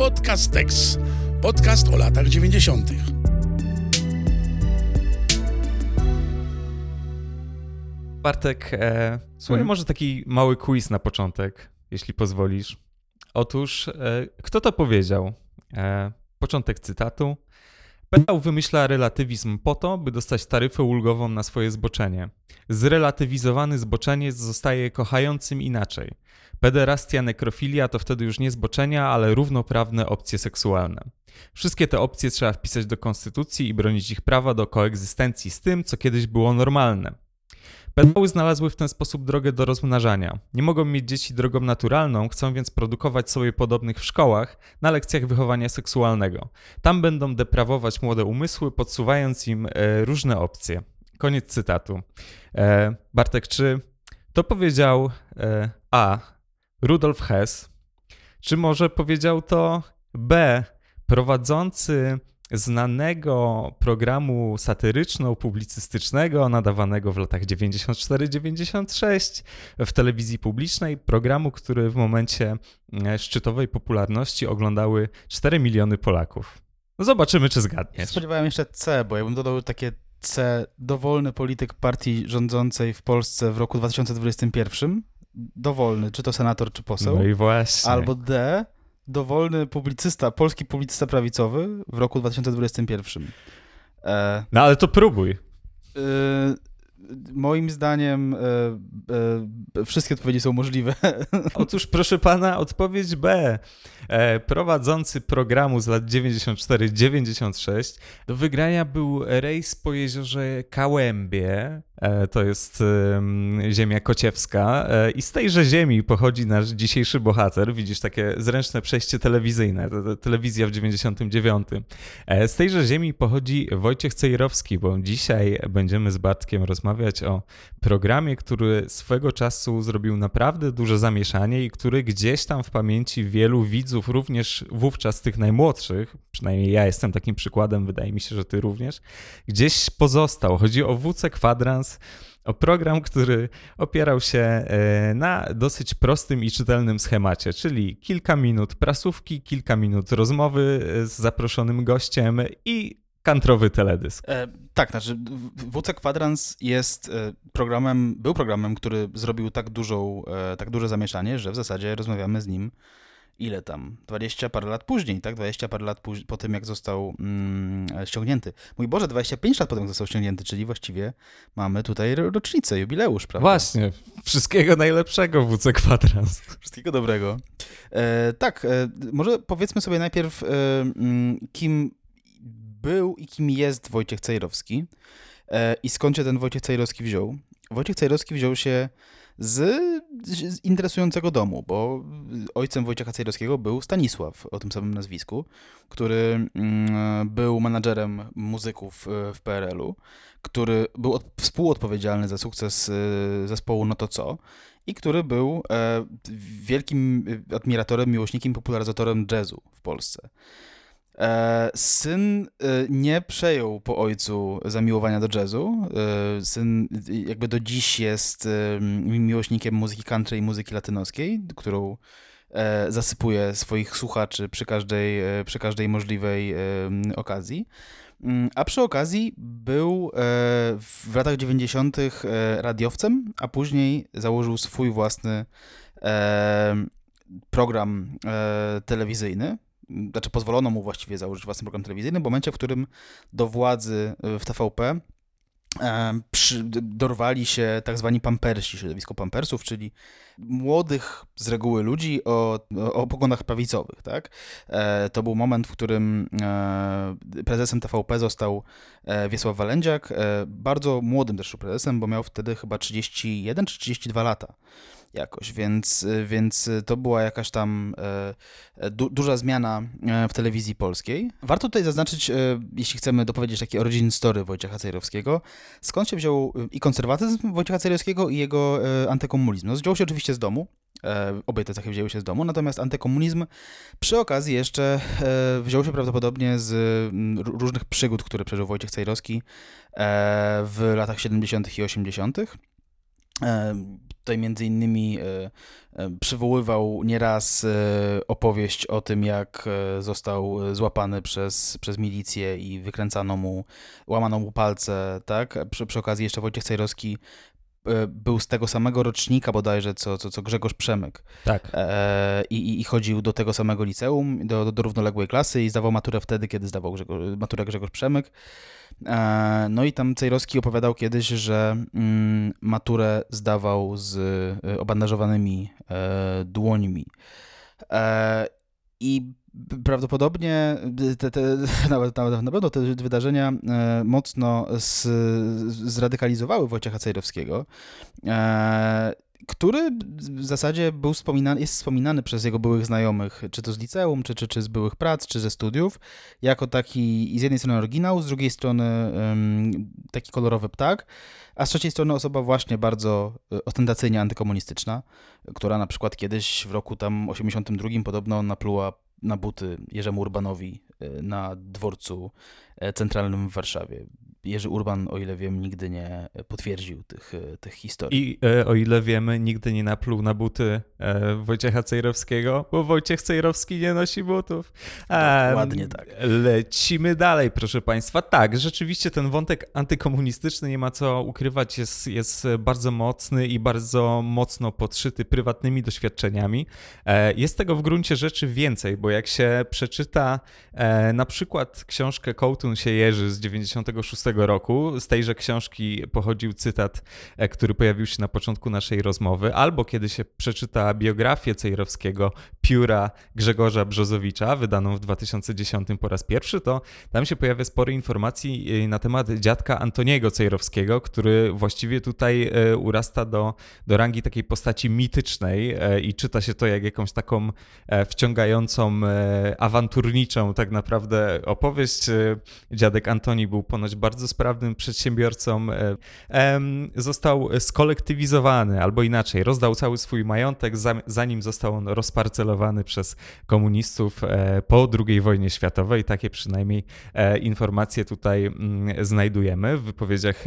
Podcastex. Podcast o latach 90. Bartek, e, słuchaj, Mhm. może taki mały quiz na początek, jeśli pozwolisz. Otóż, e, kto to powiedział? E, początek cytatu. Pedał wymyśla relatywizm po to, by dostać taryfę ulgową na swoje zboczenie. Zrelatywizowany zboczeniec zostaje kochającym inaczej. Pederastia, nekrofilia to wtedy już nie zboczenia, ale równoprawne opcje seksualne. Wszystkie te opcje trzeba wpisać do konstytucji i bronić ich prawa do koegzystencji z tym, co kiedyś było normalne. Pedały znalazły w ten sposób drogę do rozmnażania. Nie mogą mieć dzieci drogą naturalną, chcą więc produkować sobie podobnych w szkołach na lekcjach wychowania seksualnego. Tam będą deprawować młode umysły, podsuwając im e, różne opcje. Koniec cytatu. E, Bartek, czy to powiedział e, A. Rudolf Hess, czy może powiedział to B. Prowadzący znanego programu satyryczno-publicystycznego nadawanego w latach 94-96 w telewizji publicznej, programu, który w momencie e, szczytowej popularności oglądały 4 miliony Polaków. No zobaczymy, czy zgadniesz. Spodziewałem jeszcze C, bo ja bym dodał takie C, dowolny polityk partii rządzącej w Polsce w roku 2021. Dowolny, czy to senator, czy poseł. No i właśnie. Albo D, dowolny publicysta, polski publicysta prawicowy w roku 2021. E, No ale to próbuj. y, moim zdaniem e, e, wszystkie odpowiedzi są możliwe. Otóż, proszę pana, odpowiedź B. E, prowadzący programu z lat 94-96 do wygrania był rejs po jeziorze Kałębie. E, to jest em, ziemia kociewska. E, I z tejże ziemi pochodzi nasz dzisiejszy bohater. Widzisz takie zręczne przejście telewizyjne. Telewizja w 99. E, z tejże ziemi pochodzi Wojciech Cejrowski, bo dzisiaj będziemy z Bartkiem rozmawiać o programie, który swego czasu zrobił naprawdę duże zamieszanie i który gdzieś tam w pamięci wielu widzów, również wówczas tych najmłodszych, przynajmniej ja jestem takim przykładem, wydaje mi się, że ty również, gdzieś pozostał. Chodzi o WC Kwadrans, o program, który opierał się e, na dosyć prostym i czytelnym schemacie, czyli kilka minut prasówki, kilka minut rozmowy e, z zaproszonym gościem i kantrowy teledysk. E, tak, znaczy WC Kwadrans jest e, programem, był programem, który zrobił tak dużą, tak duże zamieszanie, że w zasadzie rozmawiamy z nim ile tam? 20 parę lat później, tak? 20 parę lat po tym, jak został mm, ściągnięty. Mój Boże, 25 lat po tym, jak został ściągnięty, czyli właściwie mamy tutaj ro- rocznicę, jubileusz, prawda? Właśnie, wszystkiego najlepszego WC Kwadrans. Wszystkiego dobrego. E, tak, e, może powiedzmy sobie najpierw, e, mm, kim był i kim jest Wojciech Cejrowski e, i skąd się ten Wojciech Cejrowski wziął. Wojciech Cejrowski wziął się z, z interesującego domu, bo ojcem Wojciecha Cejrowskiego był Stanisław o tym samym nazwisku, który mm, był menadżerem muzyków e, w PRL-u, który był od, współodpowiedzialny za sukces e, zespołu No to co i który był e, wielkim admiratorem, miłośnikiem, popularyzatorem jazzu w Polsce. E, syn e, nie przejął po ojcu zamiłowania do jazzu. E, syn jakby do dziś jest miłośnikiem muzyki country i muzyki latynoskiej, którą zasypuje swoich słuchaczy przy każdej, przy każdej możliwej okazji. Mm, A przy okazji był w latach 90. e, radiowcem, a później założył swój własny program telewizyjny. Znaczy, pozwolono mu właściwie założyć własny program telewizyjny w momencie, w którym do władzy e, w TVP e, przy, dorwali się tak zwani pampersi, środowisko pampersów, czyli młodych z reguły ludzi o, o, poglądach prawicowych, tak? E, to był moment, w którym e, prezesem TVP został e, Wiesław Walędziak, bardzo młodym też prezesem, bo miał wtedy chyba 31 czy 32 lata jakoś, więc, więc to była jakaś tam du, duża zmiana w telewizji polskiej. Warto tutaj zaznaczyć, jeśli chcemy dopowiedzieć taki origin story Wojciecha Cejrowskiego, skąd się wziął i konserwatyzm Wojciecha Cejrowskiego i jego antykomunizm. No, wziął się oczywiście z domu, e, obie te cechy wzięły się z domu, natomiast antykomunizm przy okazji jeszcze e, wziął się prawdopodobnie z mm, ró- różnych przygód, które przeżył Wojciech Cejrowski e, w latach 70. i 80. E, Tutaj między innymi przywoływał nieraz opowieść o tym, jak został złapany przez, przez milicję i wykręcano mu, łamano mu palce, tak? Przy, przy okazji jeszcze Wojciech Cejrowski był z tego samego rocznika bodajże, co, co, co Grzegorz Przemyk. Tak. E, i, I chodził do tego samego liceum, do, do, do równoległej klasy i zdawał maturę wtedy, kiedy zdawał Grzegorz, maturę Grzegorz Przemyk. E, no i tam Cejrowski opowiadał kiedyś, że mm, maturę zdawał z e, obandażowanymi e, dłońmi. E, I prawdopodobnie te, te, nawet, nawet na pewno te wydarzenia e, mocno z, zradykalizowały Wojciecha Cejrowskiego, e, który w zasadzie był wspominany, jest wspominany przez jego byłych znajomych, czy to z liceum, czy, czy, czy z byłych prac, czy ze studiów, jako taki z jednej strony oryginał, z drugiej strony taki kolorowy ptak, a z trzeciej strony osoba właśnie bardzo e, ostentacyjnie antykomunistyczna, która na przykład kiedyś w roku tam 82 podobno napluła na buty Jerzemu Urbanowi e, na dworcu e, centralnym w Warszawie. Jerzy Urban, o ile wiem, nigdy nie potwierdził tych, tych historii. I e, o ile wiemy, nigdy nie napluł na buty e, Wojciecha Cejrowskiego, bo Wojciech Cejrowski nie nosi butów. Ładnie tak. Lecimy dalej, proszę Państwa. Tak, rzeczywiście ten wątek antykomunistyczny, nie ma co ukrywać, jest, jest bardzo mocny i bardzo mocno podszyty prywatnymi doświadczeniami. E, jest tego w gruncie rzeczy więcej, bo jak się przeczyta na przykład książkę Kołtun się Jerzy z 96 roku. Z tejże książki pochodził cytat, e, który pojawił się na początku naszej rozmowy, albo kiedy się przeczyta biografię Cejrowskiego Pióra Grzegorza Brzozowicza, wydaną w 2010 po raz pierwszy, to tam się pojawia sporo informacji e, na temat dziadka Antoniego Cejrowskiego, który właściwie tutaj e, urasta do, do rangi takiej postaci mitycznej i czyta się to jak jakąś taką wciągającą, awanturniczą tak naprawdę opowieść. Dziadek Antoni był ponoć bardzo bardzo sprawnym przedsiębiorcą, e, został skolektywizowany, albo inaczej, rozdał cały swój majątek, zanim został on rozparcelowany przez komunistów e, po II wojnie światowej. Takie przynajmniej e, informacje tutaj mm, znajdujemy w wypowiedziach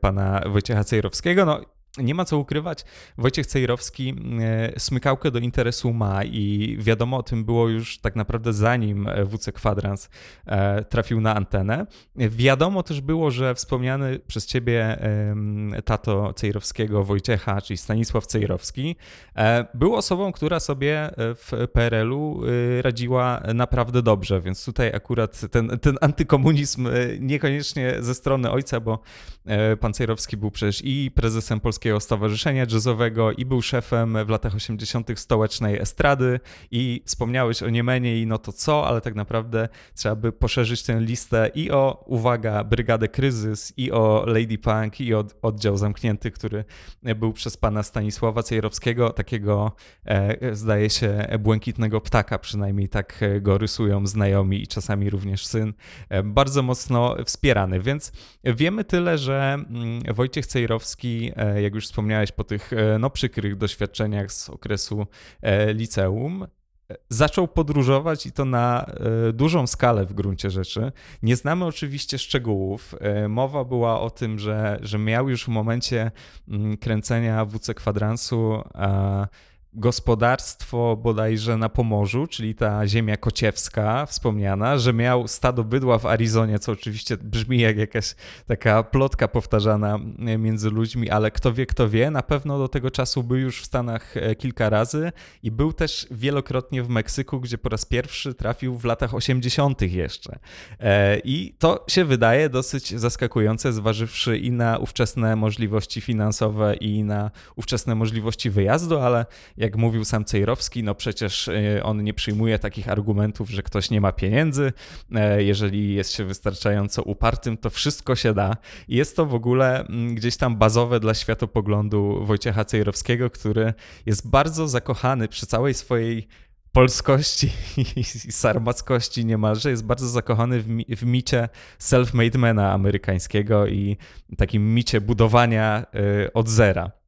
pana Wojciecha Cejrowskiego. No, nie ma co ukrywać, Wojciech Cejrowski e, smykałkę do interesu ma i wiadomo o tym było już tak naprawdę zanim WC Kwadrans e, trafił na antenę. Wiadomo też było, że wspomniany przez ciebie tato Cejrowskiego Wojciecha, czyli Stanisław Cejrowski, e, był osobą, która sobie w PRL-u radziła naprawdę dobrze, więc tutaj akurat ten, ten antykomunizm niekoniecznie ze strony ojca, bo pan Cejrowski był przecież i prezesem Polskiego Polskiego Stowarzyszenia Jazzowego i był szefem w latach 80. stołecznej estrady i wspomniałeś o Niemenie i no to co, ale tak naprawdę trzeba by poszerzyć tę listę i o, uwaga, Brygadę Kryzys, i o Lady Punk, i o oddział zamknięty, który był przez pana Stanisława Cejrowskiego, takiego e, zdaje się błękitnego ptaka, przynajmniej tak go rysują znajomi i czasami również syn, e, bardzo mocno wspierany, więc wiemy tyle, że mm, Wojciech Cejrowski, e, jak już wspomniałeś, po tych e, no, przykrych doświadczeniach z okresu e, liceum, zaczął podróżować i to na dużą skalę w gruncie rzeczy. Nie znamy oczywiście szczegółów. Mowa była o tym, że, że miał już w momencie mm, kręcenia WC Kwadransu gospodarstwo bodajże na Pomorzu, czyli ta ziemia kociewska wspomniana, że miał stado bydła w Arizonie, co oczywiście brzmi jak jakaś taka plotka powtarzana między ludźmi, ale kto wie, kto wie, na pewno do tego czasu był już w Stanach e, kilka razy i był też wielokrotnie w Meksyku, gdzie po raz pierwszy trafił w latach 80. jeszcze. E, I to się wydaje dosyć zaskakujące, zważywszy i na ówczesne możliwości finansowe, i na ówczesne możliwości wyjazdu, ale jak mówił sam Cejrowski, no przecież e, on nie przyjmuje takich argumentów, że ktoś nie ma pieniędzy. E, jeżeli jest się wystarczająco upartym, to wszystko się da. Jest to w ogóle mm, gdzieś tam bazowe dla światopoglądu Wojciecha Cejrowskiego, który jest bardzo zakochany przy całej swojej polskości i sarmackości niemalże, jest bardzo zakochany w, mi, w micie self-made mana amerykańskiego i takim micie budowania y, od zera.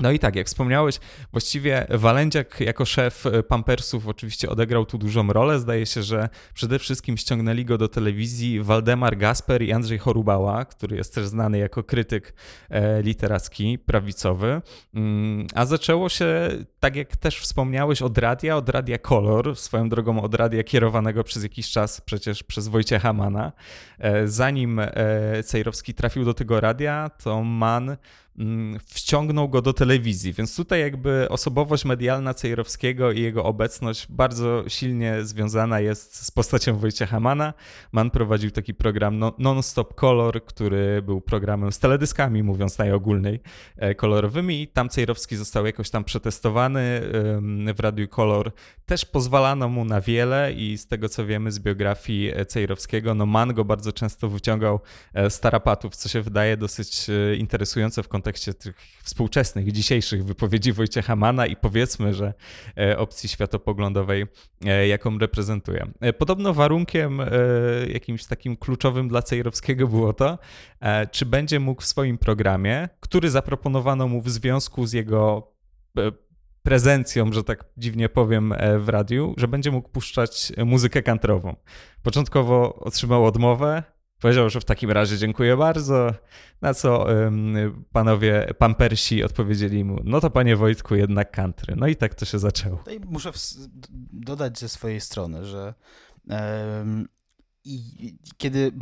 No i tak, jak wspomniałeś, właściwie Walędziak jako szef e, Pampersów oczywiście odegrał tu dużą rolę. Zdaje się, że przede wszystkim ściągnęli go do telewizji Waldemar Gasper i Andrzej Chorubała, który jest też znany jako krytyk e, literacki, prawicowy. Mm, a zaczęło się, tak jak też wspomniałeś, od radia, od radia Kolor, swoją drogą od radia kierowanego przez jakiś czas przecież przez Wojciecha Mana. E, zanim Cejrowski trafił do tego radia, to Man wciągnął go do telewizji, więc tutaj jakby osobowość medialna Cejrowskiego i jego obecność bardzo silnie związana jest z postacią Wojciecha Mana. Man prowadził taki program no, Non-Stop Color, który był programem z teledyskami, mówiąc najogólniej, e, kolorowymi tam Cejrowski został jakoś tam przetestowany w Radiu Kolor. Też pozwalano mu na wiele i z tego co wiemy z biografii e, Cejrowskiego, no Man go bardzo często wyciągał e, z tarapatów, co się wydaje dosyć interesujące w kontekście kontekście tych współczesnych, dzisiejszych wypowiedzi Wojciecha Mana i powiedzmy, że e, opcji światopoglądowej, e, jaką reprezentuje. E, podobno warunkiem jakimś takim kluczowym dla Cejrowskiego było to, czy będzie mógł w swoim programie, który zaproponowano mu w związku z jego prezencją, że tak dziwnie powiem, w radiu, że będzie mógł puszczać muzykę kantrową. Początkowo otrzymał odmowę, Powiedział, że w takim razie dziękuję bardzo, na co panowie pampersi odpowiedzieli mu, no to panie Wojtku, jednak country. No i tak to się zaczęło. No muszę dodać ze swojej strony, że um, i kiedy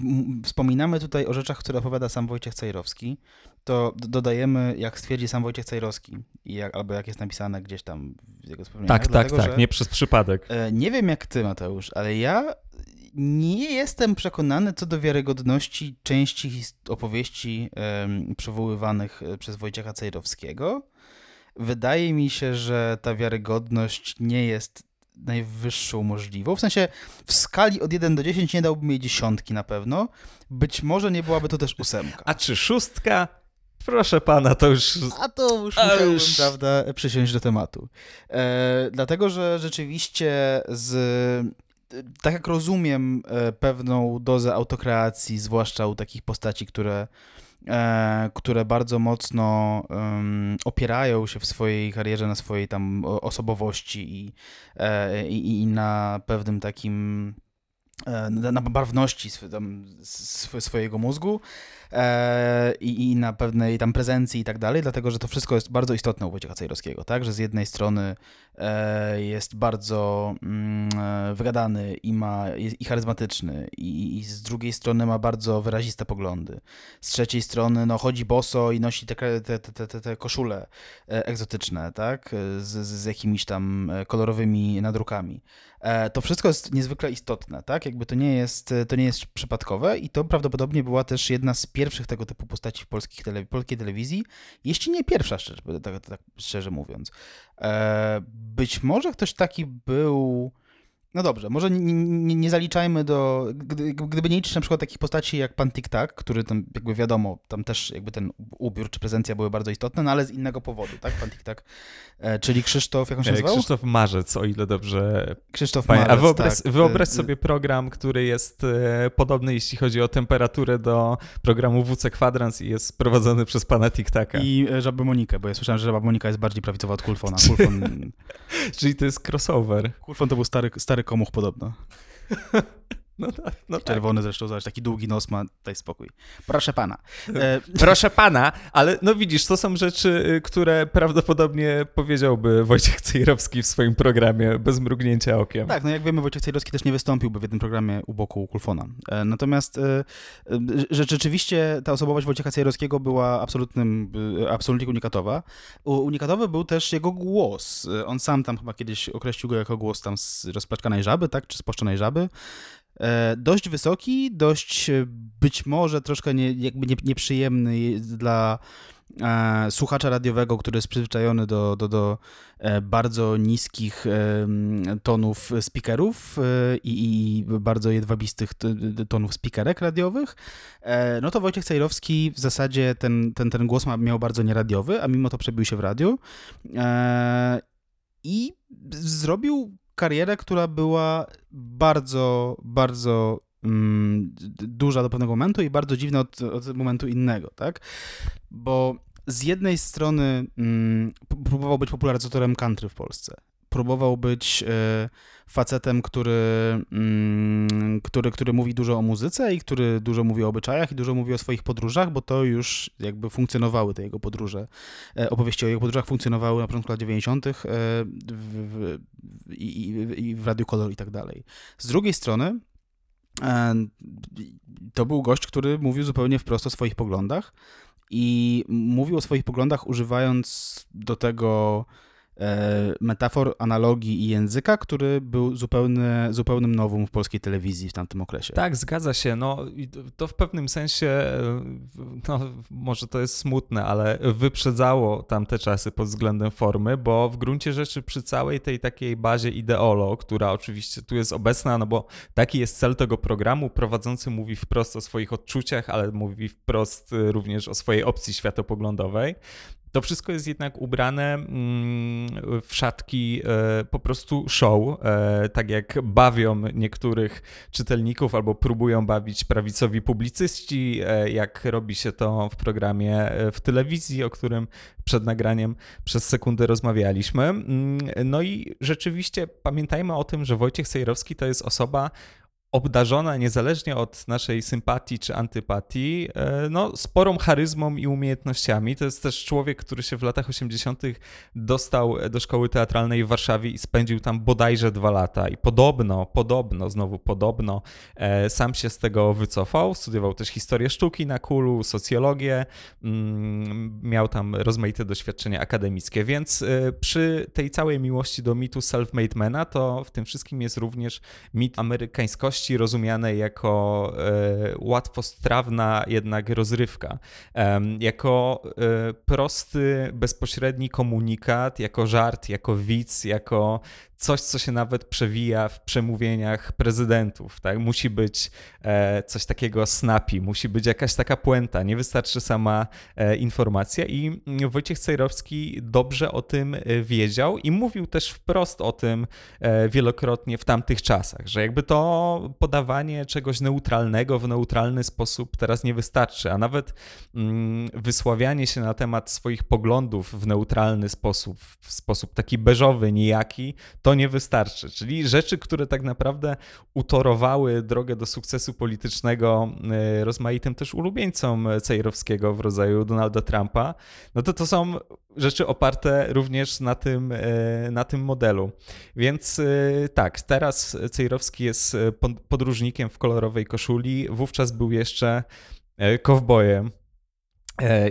wspominamy tutaj o rzeczach, które opowiada sam Wojciech Cejrowski, to dodajemy, jak stwierdzi sam Wojciech Cejrowski, jak, albo jak jest napisane gdzieś tam w jego wspomnieniach. Tak, tak dlatego, tak, tak, nie przez przypadek. E, nie wiem jak ty, Mateusz, ale ja nie jestem przekonany co do wiarygodności części opowieści przywoływanych e, przez Wojciecha Cejrowskiego. Wydaje mi się, że ta wiarygodność nie jest najwyższą możliwą. W sensie w skali od 1 do 10 nie dałbym jej dziesiątki na pewno. Być może nie byłaby to też ósemka. A czy szóstka? Proszę pana, to już. A to już musiałbym, już... prawda, przysiąść do tematu. E, dlatego, że rzeczywiście z tak jak rozumiem e, pewną dozę autokreacji, zwłaszcza u takich postaci, które, e, które bardzo mocno opierają się w swojej karierze na swojej tam osobowości i, e, i, i na pewnym takim na barwności swojego mózgu, i, i, na pewnej tam prezencji i tak dalej, dlatego że to wszystko jest bardzo istotne u Wojciecha Cejrowskiego, tak? Że z jednej strony e, jest bardzo mm, e, wygadany i, ma, i charyzmatyczny i, i, z drugiej strony ma bardzo wyraziste poglądy. Z trzeciej strony no, chodzi boso i nosi te, te, te, te, te koszule e, egzotyczne, tak? Z, z jakimiś tam e, kolorowymi nadrukami. E, to wszystko jest niezwykle istotne, tak? Jakby to nie jest, to nie jest przypadkowe i to prawdopodobnie była też jedna z pierwszych tego typu postaci w polskich tele, polskiej telewizji, jeśli nie pierwsza, szczerze, tak, tak szczerze mówiąc. E, być może ktoś taki był no dobrze, może nie, nie, nie, zaliczajmy do. Gdyby nie liczyć na przykład takich postaci jak pan Tik-Tak, który tam jakby wiadomo, tam też jakby ten ubiór czy prezencja były bardzo istotne, no ale z innego powodu, tak? Pan Tik-Tak, e, czyli Krzysztof, jak on się e, nazywał? Krzysztof Marzec, o ile dobrze. Krzysztof Marzec. A wyobraź, tak. wyobraź sobie program, który jest e, podobny, jeśli chodzi o temperaturę do programu WC Kwadrans i jest prowadzony przez pana Tik-Taka. I Żabę Monikę, bo ja słyszałem, że Żaba Monika jest bardziej prawicowa od Kulfona. Kulfon... czyli to jest crossover. Kulfon to był stary stary komuch podobno. No tak, no tak. Czerwony zresztą, zobacz, taki długi nos ma, daj spokój. Proszę pana. E... Proszę pana, ale no widzisz, to są rzeczy, y, które prawdopodobnie powiedziałby Wojciech Cejrowski w swoim programie bez mrugnięcia okiem. Tak, no jak wiemy, Wojciech Cejrowski też nie wystąpiłby w jednym programie u boku Kulfona. E, natomiast e, e, że rzeczywiście ta osobowość Wojciecha Cejrowskiego była absolutnym, absolutnie unikatowa. Unikatowy był też jego głos. On sam tam chyba kiedyś określił go jako głos tam z rozplaczkanej żaby, tak, czy z poszczonej żaby. E, dość wysoki, dość e, być może troszkę nie, jakby nie, nieprzyjemny dla e, słuchacza radiowego, który jest przyzwyczajony do, do, do bardzo niskich tonów speakerów i, i, bardzo jedwabistych tonów speakerek radiowych, no to Wojciech Cejrowski w zasadzie ten, ten, ten głos miał bardzo nieradiowy, a mimo to przebił się w radiu. I zrobił karierę, która była bardzo, bardzo mm, duża do pewnego momentu i bardzo dziwna od, od momentu innego, tak? Bo z jednej strony mm, próbował być popularyzatorem country w Polsce. Próbował być e, facetem, który, mm, który, który mówi dużo o muzyce i który dużo mówi o obyczajach i dużo mówi o swoich podróżach, bo to już jakby funkcjonowały te jego podróże. E, opowieści o jego podróżach funkcjonowały na początku lat 90. E, w, w, i, i w Radiu Kolor i tak dalej. Z drugiej strony to był gość, który mówił zupełnie wprost o swoich poglądach i mówił o swoich poglądach używając do tego metafor, analogii i języka, który był zupełny, zupełnym nowum w polskiej telewizji w tamtym okresie. Tak, zgadza się. No, to w pewnym sensie, e, no, może to jest smutne, ale wyprzedzało tamte czasy pod względem formy, bo w gruncie rzeczy przy całej tej takiej bazie ideolo, która oczywiście tu jest obecna, no bo taki jest cel tego programu, prowadzący mówi wprost o swoich odczuciach, ale mówi wprost również o swojej opcji światopoglądowej. To wszystko jest jednak ubrane mm, w szatki e, po prostu show, e, tak jak bawią niektórych czytelników albo próbują bawić prawicowi publicyści, e, jak robi się to w programie w telewizji, o którym przed nagraniem przez sekundę rozmawialiśmy. Mm, no i rzeczywiście pamiętajmy o tym, że Wojciech Sejrowski to jest osoba, obdarzona niezależnie od naszej sympatii czy antypatii, e, no, sporą charyzmą i umiejętnościami. To jest też człowiek, który się w latach 80. dostał do szkoły teatralnej w Warszawie i spędził tam bodajże dwa lata. I podobno, podobno, znowu podobno, e, sam się z tego wycofał. Studiował też historię sztuki na Kulu, socjologię, mm, miał tam rozmaite doświadczenia akademickie, więc e, przy tej całej miłości do mitu self-made mana, to w tym wszystkim jest również mit amerykańskości treści rozumianej jako e, łatwostrawna jednak rozrywka, jako e, prosty, bezpośredni komunikat, jako żart, jako widz, jako coś, co się nawet przewija w przemówieniach prezydentów. Tak? Musi być e, coś takiego snappy, musi być jakaś taka puenta, nie wystarczy sama e, informacja i Wojciech Cejrowski dobrze o tym e, wiedział i mówił też wprost o tym wielokrotnie w tamtych czasach, że jakby to podawanie czegoś neutralnego w neutralny sposób teraz nie wystarczy, a nawet mm, wysławianie się na temat swoich poglądów w neutralny sposób, w sposób taki beżowy, nijaki, to to nie wystarczy. Czyli rzeczy, które tak naprawdę utorowały drogę do sukcesu politycznego e, rozmaitym też ulubieńcom Cejrowskiego w rodzaju Donalda Trumpa, no to to są rzeczy oparte również na tym, e, na tym modelu. Więc e, tak, teraz Cejrowski jest podróżnikiem w kolorowej koszuli, wówczas był jeszcze kowbojem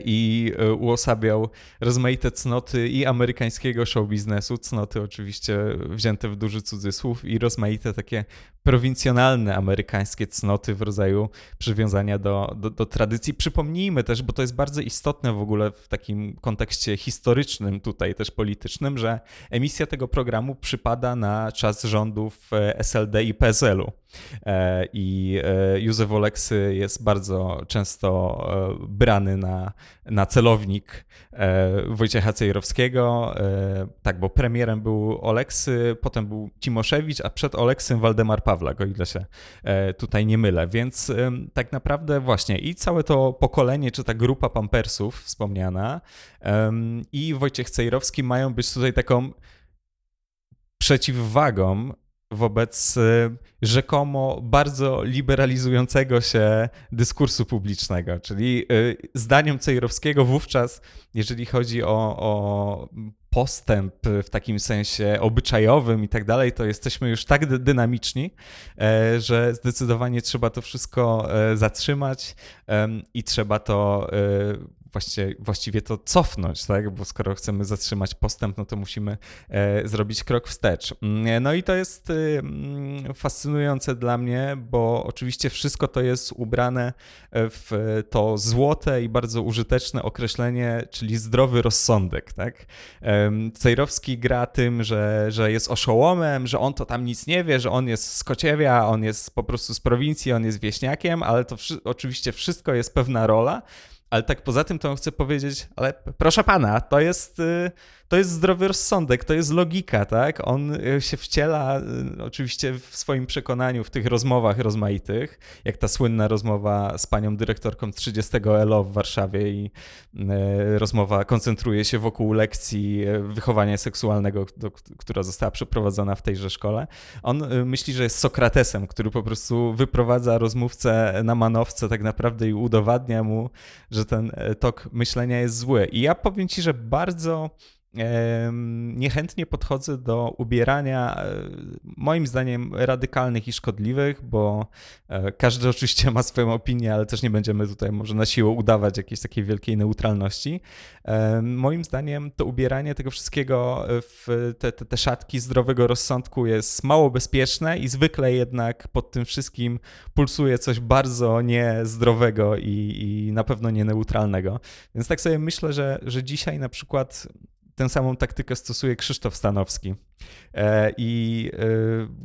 i e, uosabiał rozmaite cnoty i amerykańskiego show biznesu, cnoty oczywiście wzięte w duży cudzysłów i rozmaite takie prowincjonalne amerykańskie cnoty w rodzaju przywiązania do, do, do, tradycji. Przypomnijmy też, bo to jest bardzo istotne w ogóle w takim kontekście historycznym, tutaj też politycznym, że emisja tego programu przypada na czas rządów e, SLD i PSL-u. E, I e, Józef Oleksy jest bardzo często brany na, na celownik Wojciecha Cejrowskiego. Tak, bo premierem był Oleksy, potem był Cimoszewicz, a przed Oleksym Waldemar Pawlak, o ile się e, tutaj nie mylę. Więc tak naprawdę właśnie i całe to pokolenie, czy ta grupa pampersów wspomniana i Wojciech Cejrowski mają być tutaj taką przeciwwagą wobec e, rzekomo bardzo liberalizującego się dyskursu publicznego. Czyli e, zdaniem Cejrowskiego wówczas, jeżeli chodzi o, o postęp w takim sensie obyczajowym i tak dalej, to jesteśmy już tak dynamiczni, e, że zdecydowanie trzeba to wszystko zatrzymać i trzeba to właściwie, właściwie to cofnąć, tak? bo skoro chcemy zatrzymać postęp, no to musimy e, zrobić krok wstecz. Mm, no i to jest y, mm, fascynujące dla mnie, bo oczywiście wszystko to jest ubrane w to złote i bardzo użyteczne określenie, czyli zdrowy rozsądek. Tak? Cejrowski gra tym, że, że jest oszołomem, że on to tam nic nie wie, że on jest z Kociewia, on jest po prostu z prowincji, on jest wieśniakiem, ale to oczywiście wszystko jest pewna rola, ale tak poza tym to chcę powiedzieć, ale proszę pana, to jest, y, to jest zdrowy rozsądek, to jest logika, tak? On e, się wciela e, oczywiście w swoim przekonaniu w tych rozmowach rozmaitych, jak ta słynna rozmowa z panią dyrektorką 30 ELO w Warszawie i e, rozmowa koncentruje się wokół lekcji wychowania seksualnego, która została przeprowadzona w tejże szkole. On myśli, że jest Sokratesem, który po prostu wyprowadza rozmówcę na manowce tak naprawdę i udowadnia mu, że ten tok myślenia jest zły. I ja powiem ci, że bardzo niechętnie podchodzę do ubierania, e, moim zdaniem, radykalnych i szkodliwych, bo e, każdy oczywiście ma swoją opinię, ale też nie będziemy tutaj może na siłę udawać jakiejś takiej wielkiej neutralności. Moim zdaniem to ubieranie tego wszystkiego w te, te, te szatki zdrowego rozsądku jest mało bezpieczne i zwykle jednak pod tym wszystkim pulsuje coś bardzo niezdrowego i, i na pewno nie neutralnego. Więc tak sobie myślę, że, że dzisiaj na przykład tę samą taktykę stosuje Krzysztof Stanowski. E, I e,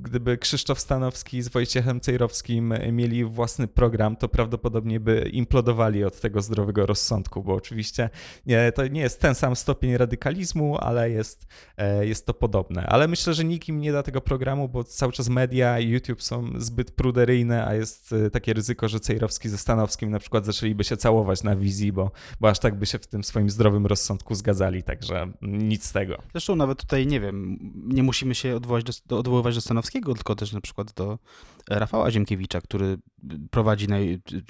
gdyby Krzysztof Stanowski z Wojciechem Cejrowskim mieli własny program, to prawdopodobnie by implodowali od tego zdrowego rozsądku, bo oczywiście nie, to nie jest ten sam stopień radykalizmu, ale jest, e, jest to podobne. Ale myślę, że nikt im nie da tego programu, bo cały czas media i YouTube są zbyt pruderyjne, a jest takie ryzyko, że Cejrowski ze Stanowskim na przykład zaczęliby się całować na wizji, bo, bo aż tak by się w tym swoim zdrowym rozsądku zgadzali, także nic z tego. Zresztą nawet tutaj, nie wiem, nie musimy się do, odwoływać do Stanowskiego, tylko też na przykład do Rafała Ziemkiewicza, który prowadzi na,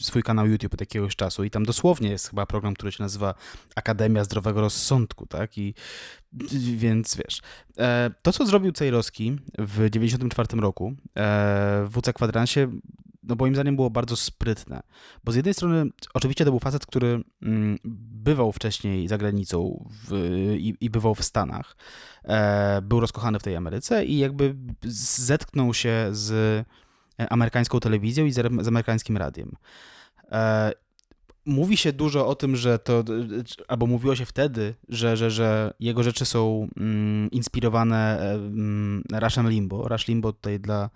swój kanał YouTube od jakiegoś czasu i tam dosłownie jest chyba program, który się nazywa Akademia Zdrowego Rozsądku, tak? I więc wiesz, e, to co zrobił Cejrowski w 94 roku e, w WC Kwadransie no moim zdaniem było bardzo sprytne. Bo z jednej strony, oczywiście to był facet, który mm, bywał wcześniej za granicą w, i, i, bywał w Stanach, e, był rozkochany w tej Ameryce i jakby zetknął się z amerykańską telewizją i z, amerykańskim radiem. E, mówi się dużo o tym, że to, albo mówiło się wtedy, że, że, że jego rzeczy są mm, inspirowane mm, Rushem Limbo. Rush Limbo tutaj dla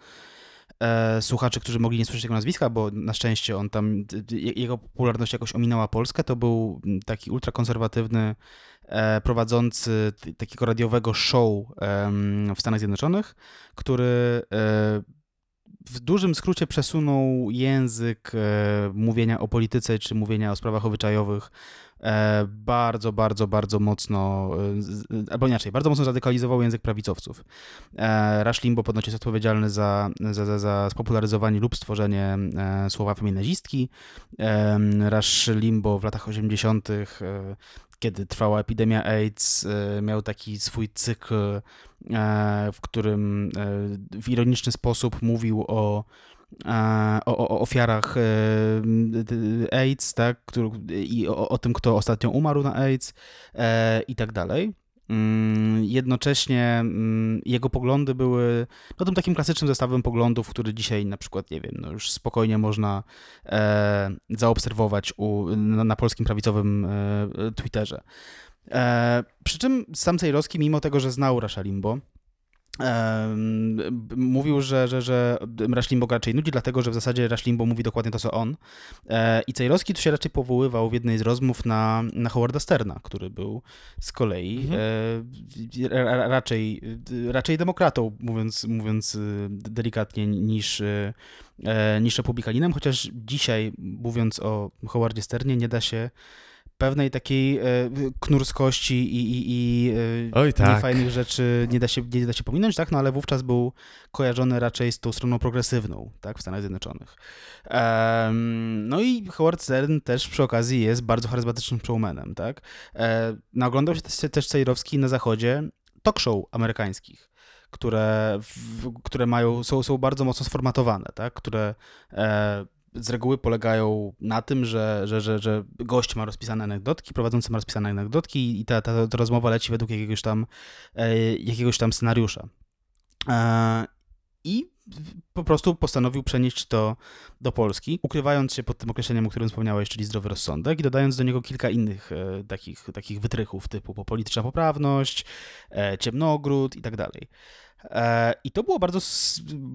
e, słuchaczy, którzy mogli nie słyszeć jego nazwiska, bo na szczęście on tam, jego popularność jakoś ominęła Polskę, to był taki ultrakonserwatywny e, prowadzący takiego radiowego show e, w Stanach Zjednoczonych, który e, w dużym skrócie przesunął język e, mówienia o polityce czy mówienia o sprawach obyczajowych E, bardzo, bardzo, bardzo mocno, e, albo inaczej, bardzo mocno radykalizował język prawicowców. E, Rush Limbo ponoć jest odpowiedzialny za, za, za, za spopularyzowanie lub stworzenie słowa feminazistki. Rush Limbo w latach 80., kiedy trwała epidemia AIDS, miał taki swój cykl, w którym w ironiczny sposób mówił o o, o, ofiarach e, AIDS, tak, i o, o, tym, kto ostatnio umarł na AIDS e, i tak dalej. Mm, jednocześnie mm, jego poglądy były no, tym takim klasycznym zestawem poglądów, który dzisiaj na przykład, nie wiem, no już spokojnie można e, zaobserwować u, na, na polskim prawicowym e, Twitterze. E, przy czym sam Cejrowski, mimo tego, że znał Rasha Limbo, mówił, że, że, że Rush Limbo raczej nudzi, dlatego że w zasadzie Rush Limbo mówi dokładnie to, co on. E, I Cejrowski tu się raczej powoływał w jednej z rozmów na, na Howarda Sterna, który był z kolei mhm. e, raczej, raczej demokratą, mówiąc, mówiąc e, delikatnie, niż, niż republikaninem, chociaż dzisiaj, mówiąc o Howardzie Sternie, nie da się pewnej takiej e, knurskości i, i, i e, Oj, tak. niefajnych rzeczy nie da, się, nie da się pominąć, tak? No ale wówczas był kojarzony raczej z tą stroną progresywną, tak? W Stanach Zjednoczonych. No i Howard Stern też przy okazji jest bardzo charyzmatycznym showmanem, tak? E, naoglądał się też, też Cejrowski na zachodzie talk show amerykańskich które, w, które mają, są, są bardzo mocno sformatowane, tak? które e, z reguły polegają na tym, że, że, że, że gość ma rozpisane anegdotki, prowadzący ma rozpisane anegdotki i ta, ta, ta rozmowa leci według jakiegoś tam, e, jakiegoś tam scenariusza. E, I po prostu postanowił przenieść to do Polski, ukrywając się pod tym określeniem, o którym wspomniałeś, czyli zdrowy rozsądek i dodając do niego kilka innych e, takich, takich wytrychów typu polityczna poprawność, e, ciemnogród i tak dalej. E, I to było bardzo,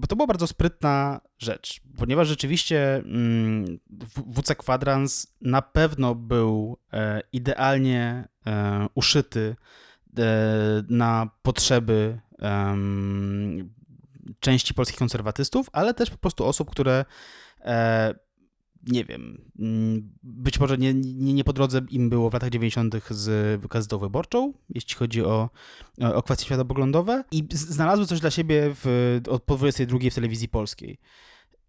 to była bardzo sprytna rzecz, ponieważ rzeczywiście mm, WC Kwadrans na pewno był e, idealnie e, uszyty na potrzeby części polskich konserwatystów, ale też po prostu osób, które nie wiem, mm, być może nie, nie, nie po drodze im było w latach 90. z gazetą wyborczą, jeśli chodzi o, o kwestie światopoglądowe i znalazły coś dla siebie w, od po 22 w telewizji polskiej.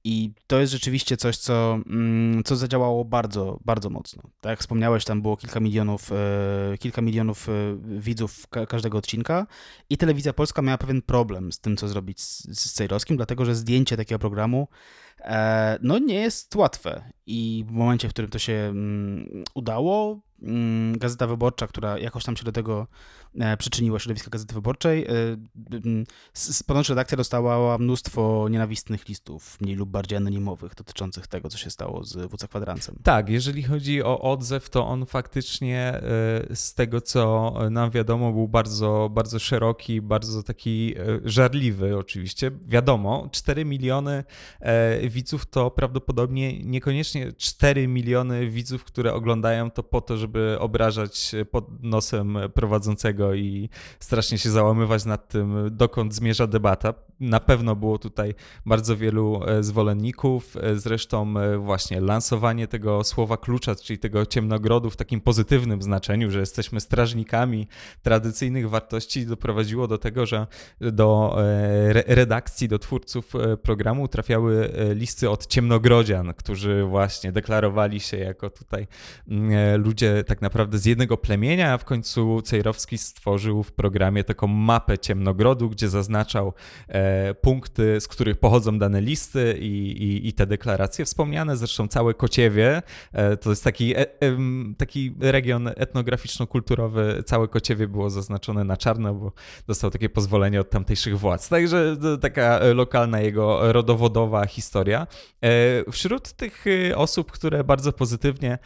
I to jest rzeczywiście coś, co, mm, co zadziałało bardzo, bardzo mocno. Tak jak wspomniałeś, tam było kilka milionów, e, kilka milionów e, widzów każdego odcinka i telewizja polska miała pewien problem z tym, co zrobić z, z Cejrowskim, dlatego że zdjęcie takiego programu e, no nie jest łatwe. I w momencie, w którym to się mm, udało, Gazeta Wyborcza, która jakoś tam się do tego E, przyczyniło środowisko Gazety Wyborczej. E, ponoć redakcja dostała mnóstwo nienawistnych listów, mniej lub bardziej anonimowych, dotyczących tego, co się stało z WC Kwadrancem. Tak, jeżeli chodzi o odzew, to on faktycznie e, z tego, co nam wiadomo, był bardzo, bardzo szeroki, bardzo taki żarliwy oczywiście. Wiadomo, 4 miliony widzów to prawdopodobnie niekoniecznie 4 miliony widzów, które oglądają to po to, żeby obrażać pod nosem prowadzącego i strasznie się załamywać nad tym, dokąd zmierza debata. Na pewno było tutaj bardzo wielu e, zwolenników, e, zresztą e, właśnie lansowanie tego słowa klucza, czyli tego ciemnogrodu w takim pozytywnym znaczeniu, że jesteśmy strażnikami tradycyjnych wartości, doprowadziło do tego, że do redakcji, do twórców programu trafiały listy od ciemnogrodzian, którzy właśnie deklarowali się jako tutaj ludzie tak naprawdę z jednego plemienia, a w końcu Cejrowski stworzył w programie taką mapę ciemnogrodu, gdzie zaznaczał punkty, z których pochodzą dane listy i, i, i, te deklaracje wspomniane. Zresztą całe Kociewie e, to jest taki, e, taki region etnograficzno-kulturowy. Całe Kociewie było zaznaczone na czarno, bo dostał takie pozwolenie od tamtejszych władz. Także taka lokalna jego rodowodowa historia. E, wśród tych osób, które bardzo pozytywnie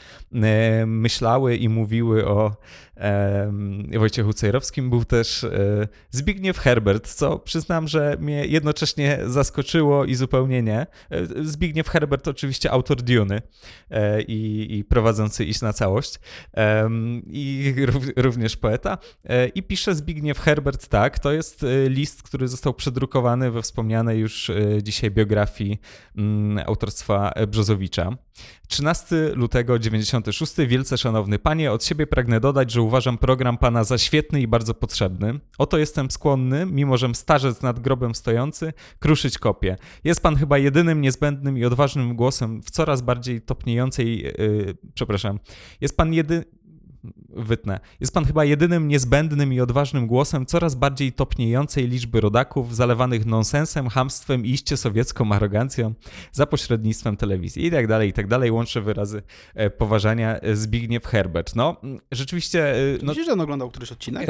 myślały i mówiły o Wojciechu Cejrowskim był też e, Zbigniew Herbert, co przyznam, że mnie jednocześnie zaskoczyło i zupełnie nie. E, Zbigniew Herbert oczywiście autor Duny e, i, i prowadzący Iść na całość i również poeta. I pisze Zbigniew Herbert tak, to jest list, który został przedrukowany we wspomnianej już dzisiaj biografii mm, autorstwa Brzozowicza. 13 lutego 96. Wielce szanowny panie, od siebie pragnę dodać, że uważam program pana za świetny i bardzo potrzebny. Oto jestem skłonny, mimo że starzec nad grobem stojący, kruszyć kopię. Jest pan chyba jedynym niezbędnym i odważnym głosem w coraz bardziej topniejącej, yy, przepraszam, jest pan jedy wytnę. Jest pan chyba jedynym niezbędnym i odważnym głosem coraz bardziej topniejącej liczby rodaków zalewanych nonsensem, hamstwem i iście sowiecką arogancją za pośrednictwem telewizji i tak dalej, i tak dalej. Łączę wyrazy e, poważania e, Zbigniew Herbert. No, rzeczywiście... E, no... Że on oglądał któryś odcinek?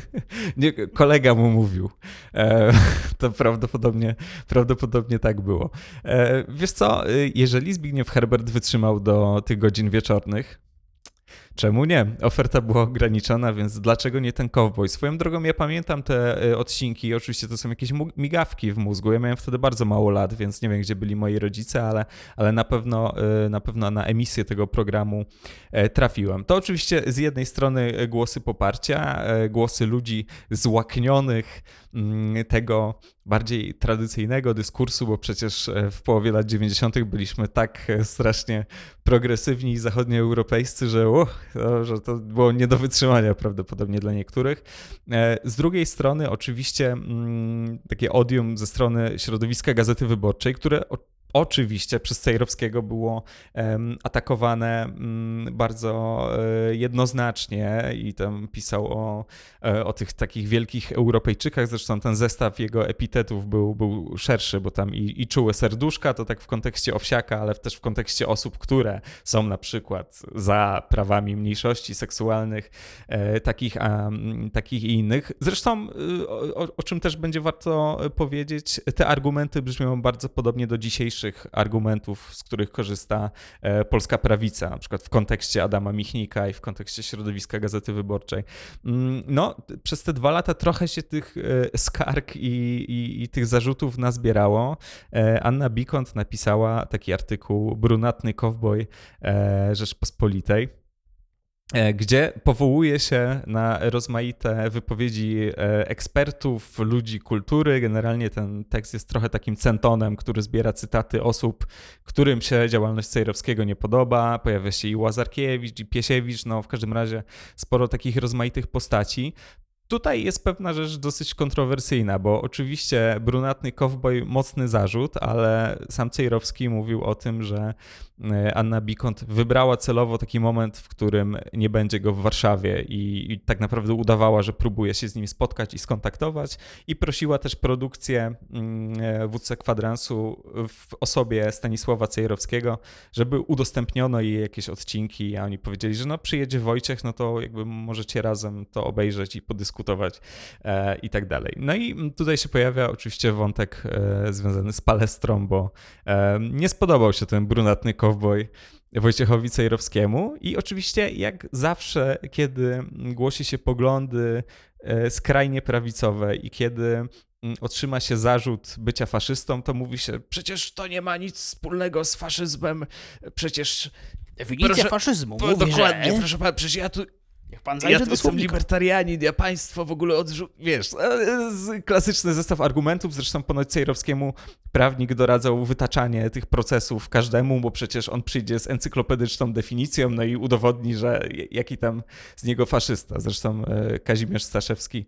Nie, kolega mu mówił. To prawdopodobnie, prawdopodobnie tak było. Wiesz co, jeżeli Zbigniew Herbert wytrzymał do tych godzin wieczornych, Czemu nie? Oferta była ograniczona, więc dlaczego nie ten cowboy? Swoją drogą ja pamiętam te e, odcinki, oczywiście to są jakieś migawki w mózgu. Ja miałem wtedy bardzo mało lat, więc nie wiem, gdzie byli moi rodzice, ale, ale na, pewno, e, na pewno na emisję tego programu e, trafiłem. To oczywiście z jednej strony głosy poparcia, głosy ludzi złaknionych mm, tego bardziej tradycyjnego dyskursu, bo przecież w połowie lat 90. byliśmy tak strasznie progresywni i zachodnioeuropejscy, że, uh, że to było nie do wytrzymania prawdopodobnie dla niektórych. E, z drugiej strony oczywiście mm, takie odium ze strony środowiska Gazety Wyborczej, które oczywiście przez Cejrowskiego było atakowane mm, bardzo e, jednoznacznie i tam pisał o, e, o tych takich wielkich Europejczykach. Zresztą ten zestaw jego epitetów był, był szerszy, bo tam i, i czułe serduszka, to tak w kontekście owsiaka, ale też w kontekście osób, które są na przykład za prawami mniejszości seksualnych, e, takich, a, takich i innych. Zresztą, o, o czym też będzie warto powiedzieć, te argumenty brzmią bardzo podobnie do dzisiejszych najważniejszych argumentów, z których korzysta e, polska prawica, na przykład w kontekście Adama Michnika i w kontekście środowiska Gazety Wyborczej. Mm, no, przez te dwa lata trochę się tych e, skarg i, i, i tych zarzutów nazbierało. E, Anna Bikont napisała taki artykuł Brunatny Kowboj Rzeczpospolitej gdzie powołuje się na rozmaite wypowiedzi e, ekspertów, ludzi kultury. Generalnie ten tekst jest trochę takim centonem, który zbiera cytaty osób, którym się działalność Cejrowskiego nie podoba. Pojawia się i Łazarkiewicz, i Piesiewicz, no w każdym razie sporo takich rozmaitych postaci. Tutaj jest pewna rzecz dosyć kontrowersyjna, bo oczywiście brunatny kowboj mocny zarzut, ale sam Cejrowski mówił o tym, że e, Anna Bikont wybrała celowo taki moment, w którym nie będzie go w Warszawie i, i tak naprawdę udawała, że próbuje się z nim spotkać i skontaktować i prosiła też produkcję mm, e, wódce kwadransu w osobie Stanisława Cejrowskiego, żeby udostępniono jej jakieś odcinki, a oni powiedzieli, że no przyjedzie Wojciech, no to jakby możecie razem to obejrzeć i podyskutować dyskutować e, i tak dalej. No i tutaj się pojawia oczywiście wątek e, związany z palestrą, bo e, nie spodobał się ten brunatny kowboj Wojciechowi Cejrowskiemu i oczywiście jak zawsze, kiedy głosi się poglądy skrajnie prawicowe i kiedy otrzyma się zarzut bycia faszystą, to mówi się, przecież to nie ma nic wspólnego z faszyzmem, przecież... Definicja proszę, faszyzmu mówi, Dokładnie, że... proszę pana, przecież ja tu Niech pan zajrzy ja do jestem libertarianin, ja państwo w ogóle odrzu... Wiesz, e, klasyczny zestaw argumentów, zresztą ponoć Cejrowskiemu prawnik doradzał wytaczanie tych procesów każdemu, bo przecież on przyjdzie z encyklopedyczną definicją, no i udowodni, że jaki tam z niego faszysta. Zresztą e, Kazimierz Staszewski,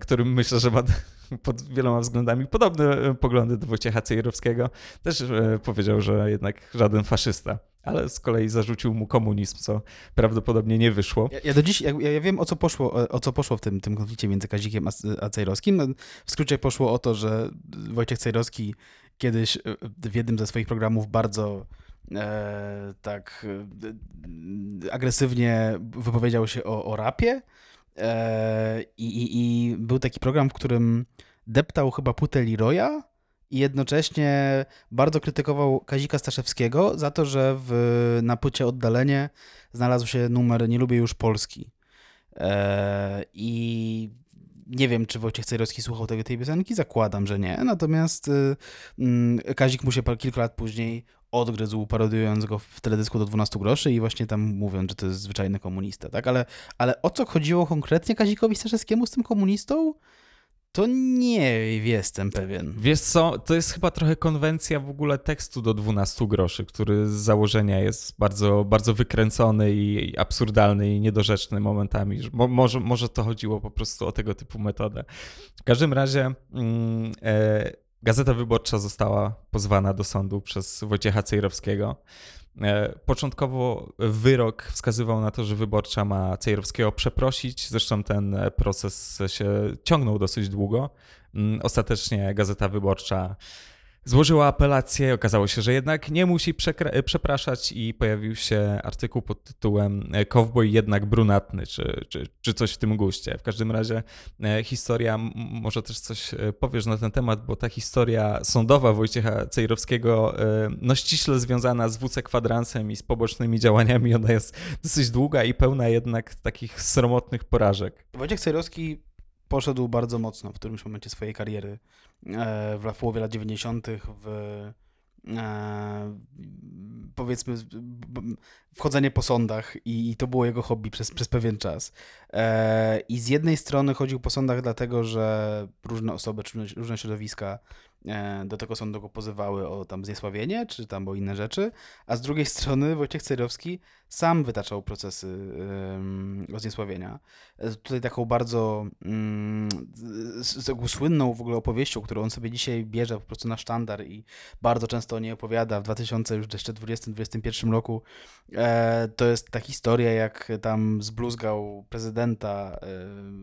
którym myślę, że ma pod wieloma względami podobne e, poglądy do Wojciecha Cejrowskiego, też powiedział, że jednak żaden faszysta ale z kolei zarzucił mu komunizm, co prawdopodobnie nie wyszło. Ja, ja do dziś, ja, ja, wiem o co poszło, o co poszło w tym, tym konflikcie między Kazikiem a, a Cejrowskim. W skrócie poszło o to, że Wojciech Cejrowski kiedyś e, w jednym ze swoich programów bardzo e, tak e, agresywnie wypowiedział się o, o rapie e, i, i, i był taki program, w którym deptał chyba płytę Leroya i jednocześnie bardzo krytykował Kazika Staszewskiego za to, że w, na płycie Oddalenie znalazł się numer Nie lubię już Polski. E, I nie wiem, czy Wojciech Cejrowski słuchał tego, tej piosenki, zakładam, że nie. Natomiast y, y, Kazik mu się kilka lat później odgryzł, parodiując go w teledysku do 12 groszy i właśnie tam mówiąc, że to jest zwyczajny komunista, tak? Ale, ale o co chodziło konkretnie Kazikowi Staszewskiemu z tym komunistą? To nie jestem pewien. Wiesz co, to jest chyba trochę konwencja w ogóle tekstu do 12 groszy, który z założenia jest bardzo, bardzo wykręcony i absurdalny i niedorzeczny momentami. Mo, może, może to chodziło po prostu o tego typu metodę. W każdym razie mm, e, Gazeta Wyborcza została pozwana do sądu przez Wojciecha Cejrowskiego. E, początkowo wyrok wskazywał na to, że wyborcza ma Cejrowskiego przeprosić. Zresztą ten proces się ciągnął dosyć długo. Mm, ostatecznie Gazeta Wyborcza Złożyła apelację, okazało się, że jednak nie musi przepraszać i pojawił się artykuł pod tytułem Kowboj jednak brunatny, czy, czy, czy coś w tym guście. W każdym razie e, historia, może też coś e, powiesz na ten temat, bo ta historia sądowa Wojciecha Cejrowskiego, e, no ściśle związana z WC kwadransem i z pobocznymi działaniami, ona jest dosyć długa i pełna jednak takich sromotnych porażek. Wojciech Cejrowski poszedł bardzo mocno w którymś momencie swojej kariery e, w połowie lat 90. w e, powiedzmy wchodzenie po sądach i, to było jego hobby przez, przez pewien czas. E, I z jednej strony chodził po sądach dlatego, że różne osoby, różne środowiska do tego sądu go pozywały o tam zniesławienie, czy tam o inne rzeczy, a z drugiej strony Wojciech Cejrowski sam wytaczał procesy o zniesławienia. E, tutaj taką bardzo um, taką słynną w ogóle opowieścią, którą on sobie dzisiaj bierze po prostu na sztandar i bardzo często o niej opowiada w 2000 już jeszcze 2021 roku, e, to jest ta historia, jak tam zbluzgał prezydenta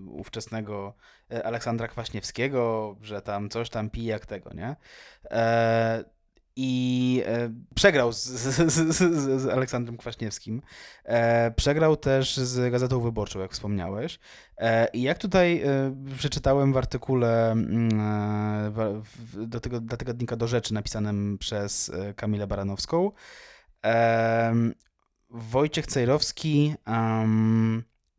ówczesnego E, Aleksandra Kwaśniewskiego, że tam coś tam pije jak tego, nie? E, i e, przegrał z, z, z, z, Aleksandrem Kwaśniewskim. E, przegrał też z Gazetą Wyborczą, jak wspomniałeś. E, I jak tutaj e, przeczytałem w artykule mm, w, w, do, tego, tygodnika do rzeczy napisanym przez Kamilę Baranowską, Wojciech Cejrowski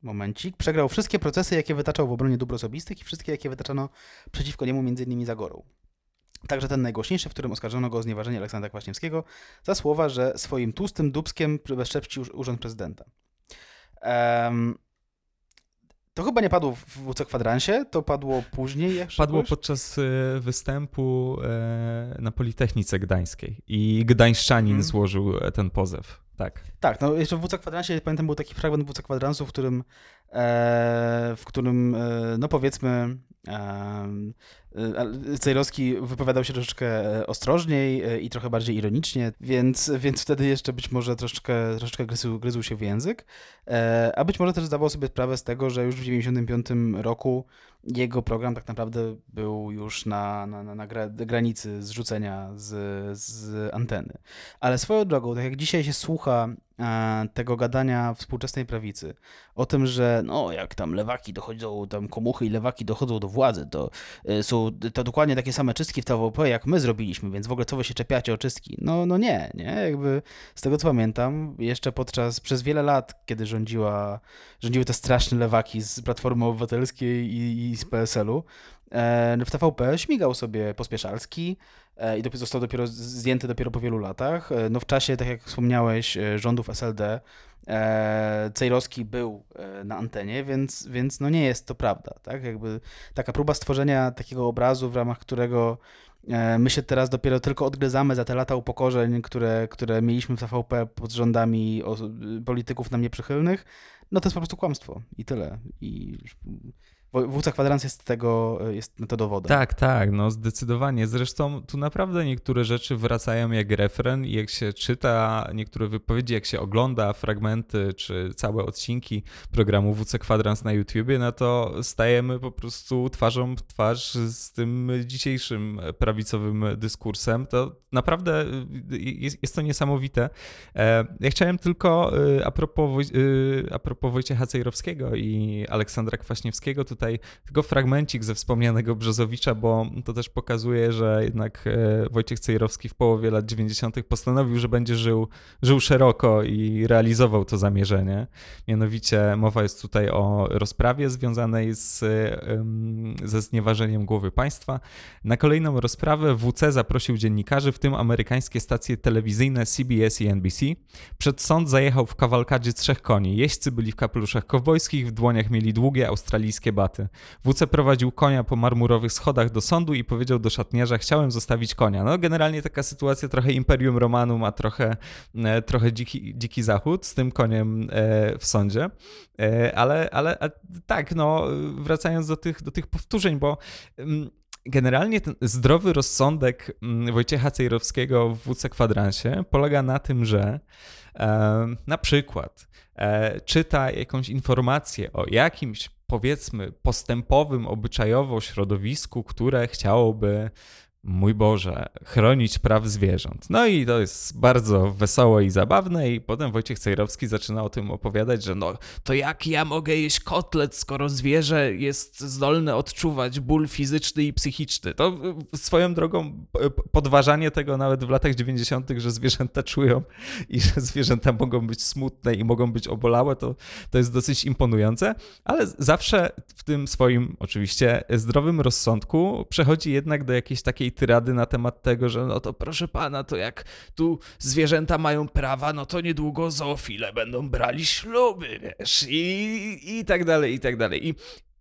momencik, przegrał wszystkie procesy, jakie wytaczał w obronie dóbr osobistych i wszystkie, jakie wytaczano przeciwko niemu, innymi za Gorą. Także ten najgłośniejszy, w którym oskarżono go o znieważenie Aleksandra Kwaśniewskiego za słowa, że swoim tłustym dubskiem bezczepci urząd prezydenta. Em, to chyba nie padło w WC Kwadransie, to padło później. Jak Padło podczas e, występu e, na Politechnice Gdańskiej i gdańszczanin Mhm. złożył e, ten pozew. Tak. Tak, no jeszcze w WC Kwadransie, pamiętam, był taki fragment WC Kwadransu, w którym, e, w którym e, no powiedzmy, e, Cejrowski wypowiadał się troszeczkę e, ostrożniej e, i trochę bardziej ironicznie, więc, więc wtedy jeszcze być może troszeczkę, troszeczkę gryzł, gryzł się w język, e, a być może też zdawał sobie sprawę z tego, że już w 1995 roku jego program tak naprawdę był już na, na, na, na gra, granicy zrzucenia z, z anteny. Ale swoją drogą, tak jak dzisiaj się słucha e, tego gadania współczesnej prawicy o tym, że no jak tam lewaki dochodzą, tam komuchy i lewaki dochodzą do władzy, to e, są to dokładnie takie same czystki w TVP, jak my zrobiliśmy, więc w ogóle co wy się czepiacie o czystki? No, no nie, nie, jakby z tego co pamiętam, jeszcze podczas, przez wiele lat, kiedy rządziła, rządziły te straszne lewaki z Platformy Obywatelskiej i, i z PSL-u, e, w TVP śmigał sobie Pospieszalski, e, i dopiero został dopiero zdjęty dopiero po wielu latach. E, No w czasie, tak jak wspomniałeś, e, rządów SLD e, Cejrowski był e, na antenie, więc, więc no nie jest to prawda, tak? Jakby taka próba stworzenia takiego obrazu, w ramach którego e, my się teraz dopiero tylko odgryzamy za te lata upokorzeń, które, które mieliśmy w TVP pod rządami polityków nam nieprzychylnych, no to jest po prostu kłamstwo i tyle. I WC Kwadrans jest tego, jest na to dowodem. Tak, tak, no zdecydowanie. Zresztą tu naprawdę niektóre rzeczy wracają jak refren i jak się czyta niektóre wypowiedzi, jak się ogląda fragmenty czy całe odcinki programu WC Kwadrans na YouTubie, no to stajemy po prostu twarzą w twarz z tym dzisiejszym prawicowym dyskursem. To naprawdę jest, jest to niesamowite. E, Ja chciałem tylko e, a propos, e, a propos Wojciecha Cejrowskiego i Aleksandra Kwaśniewskiego tutaj tylko fragmencik ze wspomnianego Brzozowicza, bo to też pokazuje, że jednak e, Wojciech Cejrowski w połowie lat 90. postanowił, że będzie żył, żył szeroko i realizował to zamierzenie. Mianowicie mowa jest tutaj o rozprawie związanej z, em, ze znieważeniem głowy państwa. Na kolejną rozprawę WC zaprosił dziennikarzy, w tym amerykańskie stacje telewizyjne CBS i NBC. Przed sąd zajechał w kawalkadzie trzech koni. Jeźdźcy byli w kapeluszach kowbojskich, w dłoniach mieli długie australijskie baty. WC prowadził konia po marmurowych schodach do sądu i powiedział do szatniarza, chciałem zostawić konia. No generalnie taka sytuacja trochę Imperium Romanum, a trochę, e, trochę dziki, dziki zachód z tym koniem e, w sądzie. E, Ale, ale tak, no wracając do tych, do tych powtórzeń, bo mm, generalnie ten zdrowy rozsądek mm, Wojciecha Cejrowskiego w WC Kwadransie polega na tym, że na przykład czyta jakąś informację o jakimś powiedzmy postępowym obyczajowo środowisku, które chciałoby mój Boże, chronić praw zwierząt. No i to jest bardzo wesołe i zabawne i potem Wojciech Cejrowski zaczyna o tym opowiadać, że no to jak ja mogę jeść kotlet, skoro zwierzę jest zdolne odczuwać ból fizyczny i psychiczny. To y, swoją drogą p- podważanie tego nawet w latach 90., że zwierzęta czują i że zwierzęta mogą być smutne i mogą być obolałe, to, to jest dosyć imponujące, ale zawsze w tym swoim oczywiście zdrowym rozsądku przechodzi jednak do jakiejś takiej tyrady na temat tego, że no to proszę pana, to jak tu zwierzęta mają prawa, no to niedługo zoofile będą brali śluby, wiesz, i, i tak dalej, i tak dalej. I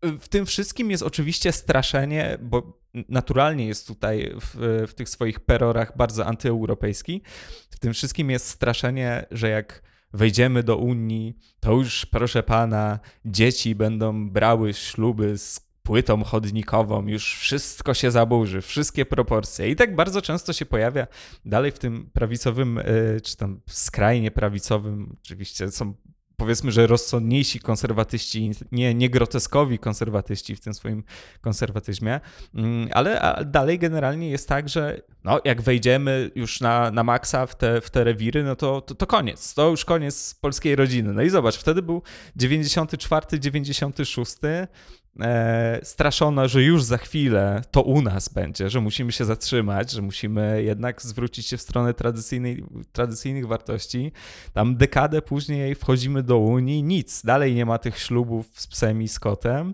w tym wszystkim jest oczywiście straszenie, bo naturalnie jest tutaj w, w tych swoich perorach bardzo antyeuropejski. W tym wszystkim jest straszenie, że jak wejdziemy do Unii, to już, proszę pana, dzieci będą brały śluby z płytą chodnikową, już wszystko się zaburzy, wszystkie proporcje. I tak bardzo często się pojawia dalej w tym prawicowym, y, czy tam skrajnie prawicowym, oczywiście są powiedzmy, że rozsądniejsi konserwatyści, nie, nie groteskowi konserwatyści w tym swoim konserwatyzmie, Mm, ale dalej generalnie jest tak, że no, jak wejdziemy już na, na maksa w te, w te rewiry, no to, to, to koniec, to już koniec polskiej rodziny. No i zobacz, wtedy był 94, 96, e, straszono, że już za chwilę to u nas będzie, że musimy się zatrzymać, że musimy jednak zwrócić się w stronę tradycyjnej, tradycyjnych wartości. Tam dekadę później wchodzimy do Unii, nic, dalej nie ma tych ślubów z psem i z kotem.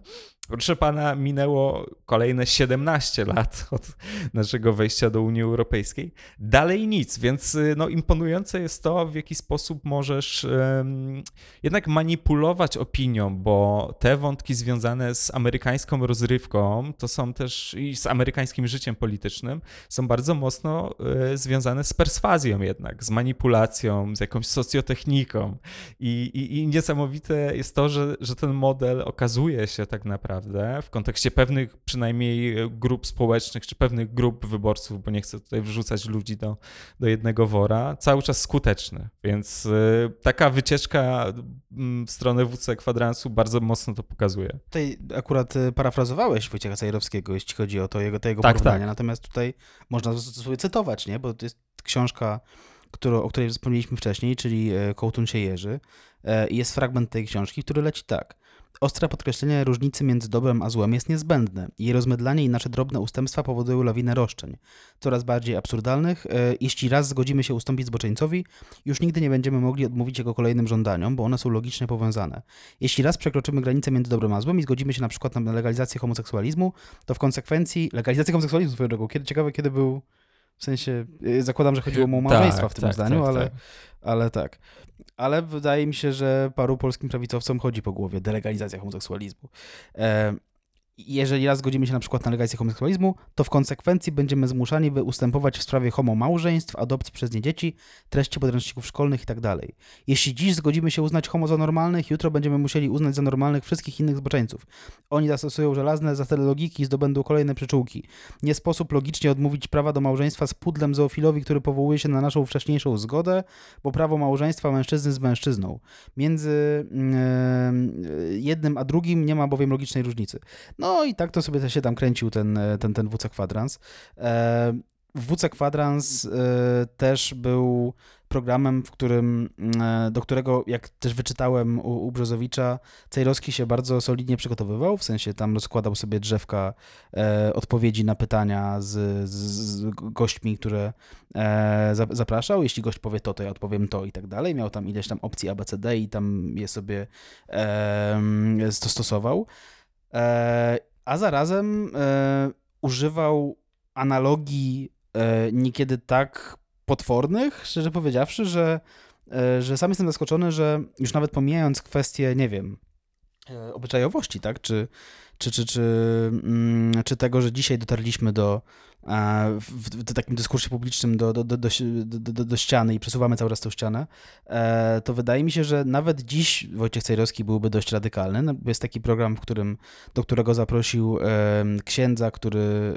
Proszę pana, minęło kolejne 17 lat od naszego wejścia do Unii Europejskiej. Dalej nic, więc no, imponujące jest to, w jaki sposób możesz um, jednak manipulować opinią, bo te wątki związane z amerykańską rozrywką, to są też i z amerykańskim życiem politycznym, są bardzo mocno y, związane z perswazją jednak, z manipulacją, z jakąś socjotechniką. I, i, i niesamowite jest to, że, że ten model okazuje się tak naprawdę naprawdę w kontekście pewnych przynajmniej grup społecznych czy pewnych grup wyborców, bo nie chcę tutaj wrzucać ludzi do, do jednego wora, cały czas skuteczny. Więc y, taka wycieczka mm, w stronę WC kwadransu bardzo mocno to pokazuje. Tutaj akurat y, parafrazowałeś Wojciecha Cajrowskiego, jeśli chodzi o to jego, to jego tak, porównanie, tak. natomiast tutaj można sobie cytować, nie? bo to jest książka którą, o której wspomnieliśmy wcześniej, czyli Kołtun się Jerzy. Jest fragment tej książki, który leci tak. Ostre podkreślenie różnicy między dobrem a złem jest niezbędne. Jej rozmydlanie i nasze drobne ustępstwa powodują lawinę roszczeń, coraz bardziej absurdalnych. E, jeśli raz zgodzimy się ustąpić zboczeńcowi, już nigdy nie będziemy mogli odmówić jego kolejnym żądaniom, bo one są logicznie powiązane. Jeśli raz przekroczymy granicę między dobrem a złem i zgodzimy się na przykład na legalizację homoseksualizmu, to w konsekwencji legalizacja homoseksualizmu swoją drogą, kiedy, ciekawe kiedy był w sensie, y, zakładam, że chodziło mu o małżeństwa tak, w tym tak, zdaniu, tak, ale, tak. ale tak. Ale wydaje mi się, że paru polskim prawicowcom chodzi po głowie delegalizacja homoseksualizmu. E, jeżeli raz zgodzimy się na przykład na legalizację homoseksualizmu, to w konsekwencji będziemy zmuszani, by ustępować w sprawie homomałżeństw, adopcji przez nie dzieci, treści podręczników szkolnych itd. Tak Jeśli dziś zgodzimy się uznać homo za normalnych, jutro będziemy musieli uznać za normalnych wszystkich innych zboczeńców. Oni zastosują żelazne zasady logiki i zdobędą kolejne przyczółki. Nie sposób logicznie odmówić prawa do małżeństwa z pudlem zoofilowi, który powołuje się na naszą wcześniejszą zgodę, bo prawo małżeństwa mężczyzny z mężczyzną. Między yy, jednym a drugim nie ma bowiem logicznej różnicy. No no i tak to sobie się tam kręcił ten, e, ten, ten WC Kwadrans. E, WC Kwadrans e, też był programem, w którym, do którego, jak też wyczytałem u, u Brzozowicza, Cejrowski się bardzo solidnie przygotowywał, w sensie tam rozkładał sobie drzewka e, odpowiedzi na pytania z, z, z gośćmi, które e, zapraszał. Jeśli gość powie to, to ja odpowiem to i tak dalej. Miał tam ileś tam opcji ABCD i tam je sobie e, to stosował. E, a zarazem e, używał analogii e, niekiedy tak potwornych, szczerze powiedziawszy, że, że sam jestem zaskoczony, że już nawet pomijając kwestię, nie wiem, obyczajowości, tak, czy, czy, czy, czy, mm, czy tego, że dzisiaj dotarliśmy do, w, w takim dyskursie publicznym do, do, do, do, do, ściany i przesuwamy cały czas tę ścianę, e, to wydaje mi się, że nawet dziś Wojciech Cejrowski byłby dość radykalny. No, jest taki program, w którym, do którego zaprosił księdza, który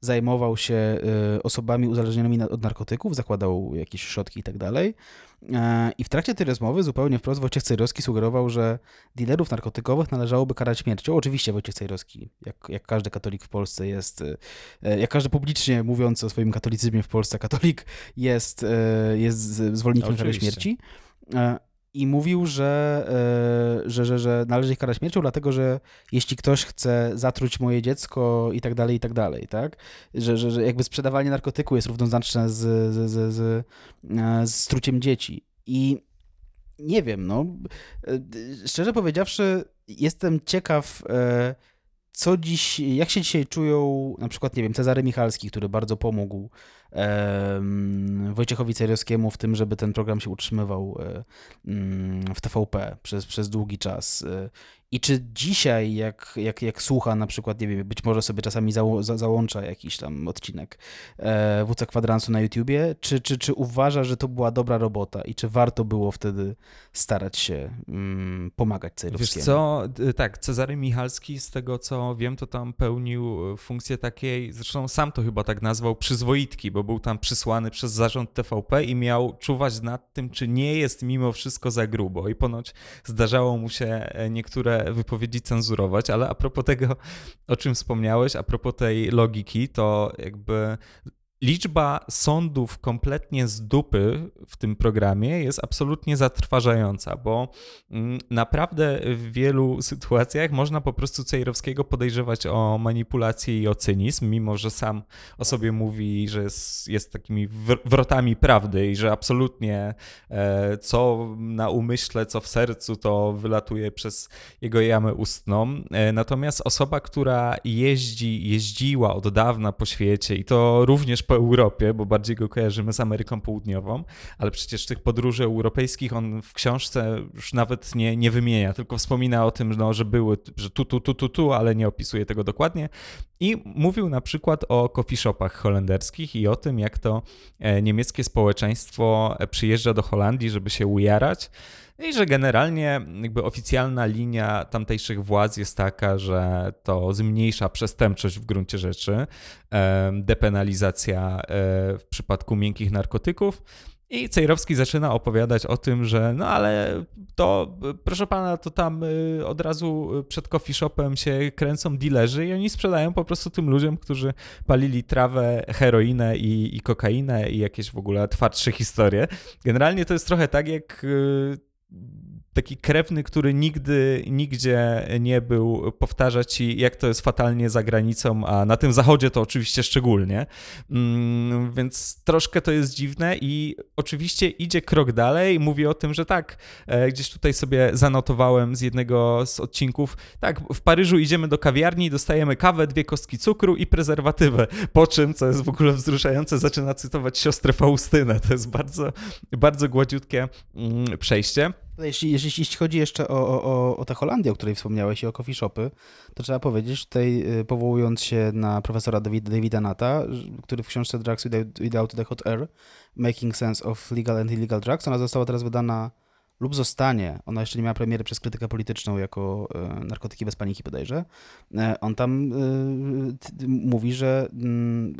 zajmował się e, osobami uzależnionymi od narkotyków, zakładał jakieś środki i tak dalej. E, I w trakcie tej rozmowy zupełnie wprost Wojciech Cejrowski sugerował, że dealerów narkotykowych należałoby karać śmiercią. Oczywiście Wojciech Cejrowski, jak, jak każdy katolik w Polsce jest, jak każdy publicznie mówiący o swoim katolicyzmie w Polsce katolik jest, e, jest zwolennikiem kary śmierci i mówił, że, że, że, że należy ich karać śmiercią, dlatego że jeśli ktoś chce zatruć moje dziecko i tak dalej, i tak dalej, tak? Że, że, że jakby sprzedawanie narkotyku jest równoznaczne z, z, z, z, z struciem dzieci. I nie wiem, no, szczerze powiedziawszy, jestem ciekaw, co dziś, jak się dzisiaj czują na przykład, nie wiem, Cezary Michalski, który bardzo pomógł Wojciechowi Cejrowskiemu w tym, żeby ten program się utrzymywał e, mm, w TVP przez, przez długi czas. E, I czy dzisiaj, jak, jak, jak słucha na przykład, nie wiem, być może sobie czasami zało, za, załącza jakiś tam odcinek e, WC Kwadransu na YouTubie, czy, czy, czy uważa, że to była dobra robota i czy warto było wtedy starać się mm, pomagać Cejrowskiemu? Wiesz co, tak, Cezary Michalski, z tego co wiem, to tam pełnił funkcję takiej, zresztą sam to chyba tak nazwał, przyzwoitki, bo był tam przysłany przez zarząd TVP i miał czuwać nad tym, czy nie jest mimo wszystko za grubo. I ponoć zdarzało mu się e, wypowiedzi cenzurować, ale a propos tego, o czym wspomniałeś, a propos tej logiki, to jakby liczba sądów kompletnie z dupy w tym programie jest absolutnie zatrważająca, bo mm, naprawdę w wielu sytuacjach można po prostu Cejrowskiego podejrzewać o manipulację i o cynizm, mimo że sam o sobie mówi, że jest, jest takimi wrotami prawdy i że absolutnie e, co na umyśle, co w sercu, to wylatuje przez jego jamę ustną. E, natomiast osoba, która jeździ, jeździła od dawna po świecie i to również po Europie, bo bardziej go kojarzymy z Ameryką Południową, ale przecież tych podróży europejskich on w książce już nawet nie, nie wymienia, tylko wspomina o tym, no, że były, że tu, tu, tu, tu, tu, ale nie opisuje tego dokładnie. I mówił na przykład o coffee shopach holenderskich i o tym, jak to e, niemieckie społeczeństwo przyjeżdża do Holandii, żeby się ujarać. I że generalnie jakby oficjalna linia tamtejszych władz jest taka, że to zmniejsza przestępczość w gruncie rzeczy, depenalizacja e, w przypadku miękkich narkotyków. I Cejrowski zaczyna opowiadać o tym, że no ale to, proszę pana, to tam y, od razu przed coffee shopem się kręcą dilerzy i oni sprzedają po prostu tym ludziom, którzy palili trawę, heroinę i, i kokainę i jakieś w ogóle twardsze historie. Generalnie to jest trochę tak, jak y, taki krewny, który nigdy, nigdzie nie był, powtarza ci, jak to jest fatalnie za granicą, a na tym zachodzie to oczywiście szczególnie. Mm, więc troszkę to jest dziwne i oczywiście idzie krok dalej, mówi o tym, że tak, e, gdzieś tutaj sobie zanotowałem z jednego z odcinków, tak, w Paryżu idziemy do kawiarni, dostajemy kawę, dwie kostki cukru i prezerwatywę, po czym, co jest w ogóle wzruszające, zaczyna cytować siostrę Faustynę. To jest bardzo, bardzo gładziutkie mm, przejście. Jeśli, jeśli, jeśli chodzi jeszcze o, o, o tę Holandię, o której wspomniałeś i o coffee shopy, to trzeba powiedzieć tutaj, y, powołując się na profesora David, Davida Nata, który w książce Drugs Without the Hot Air, Making Sense of Legal and Illegal Drugs, ona została teraz wydana lub zostanie, ona jeszcze nie miała premiery przez krytykę polityczną jako e, narkotyki bez paniki bodajże, e, on tam e, mówi, że mm,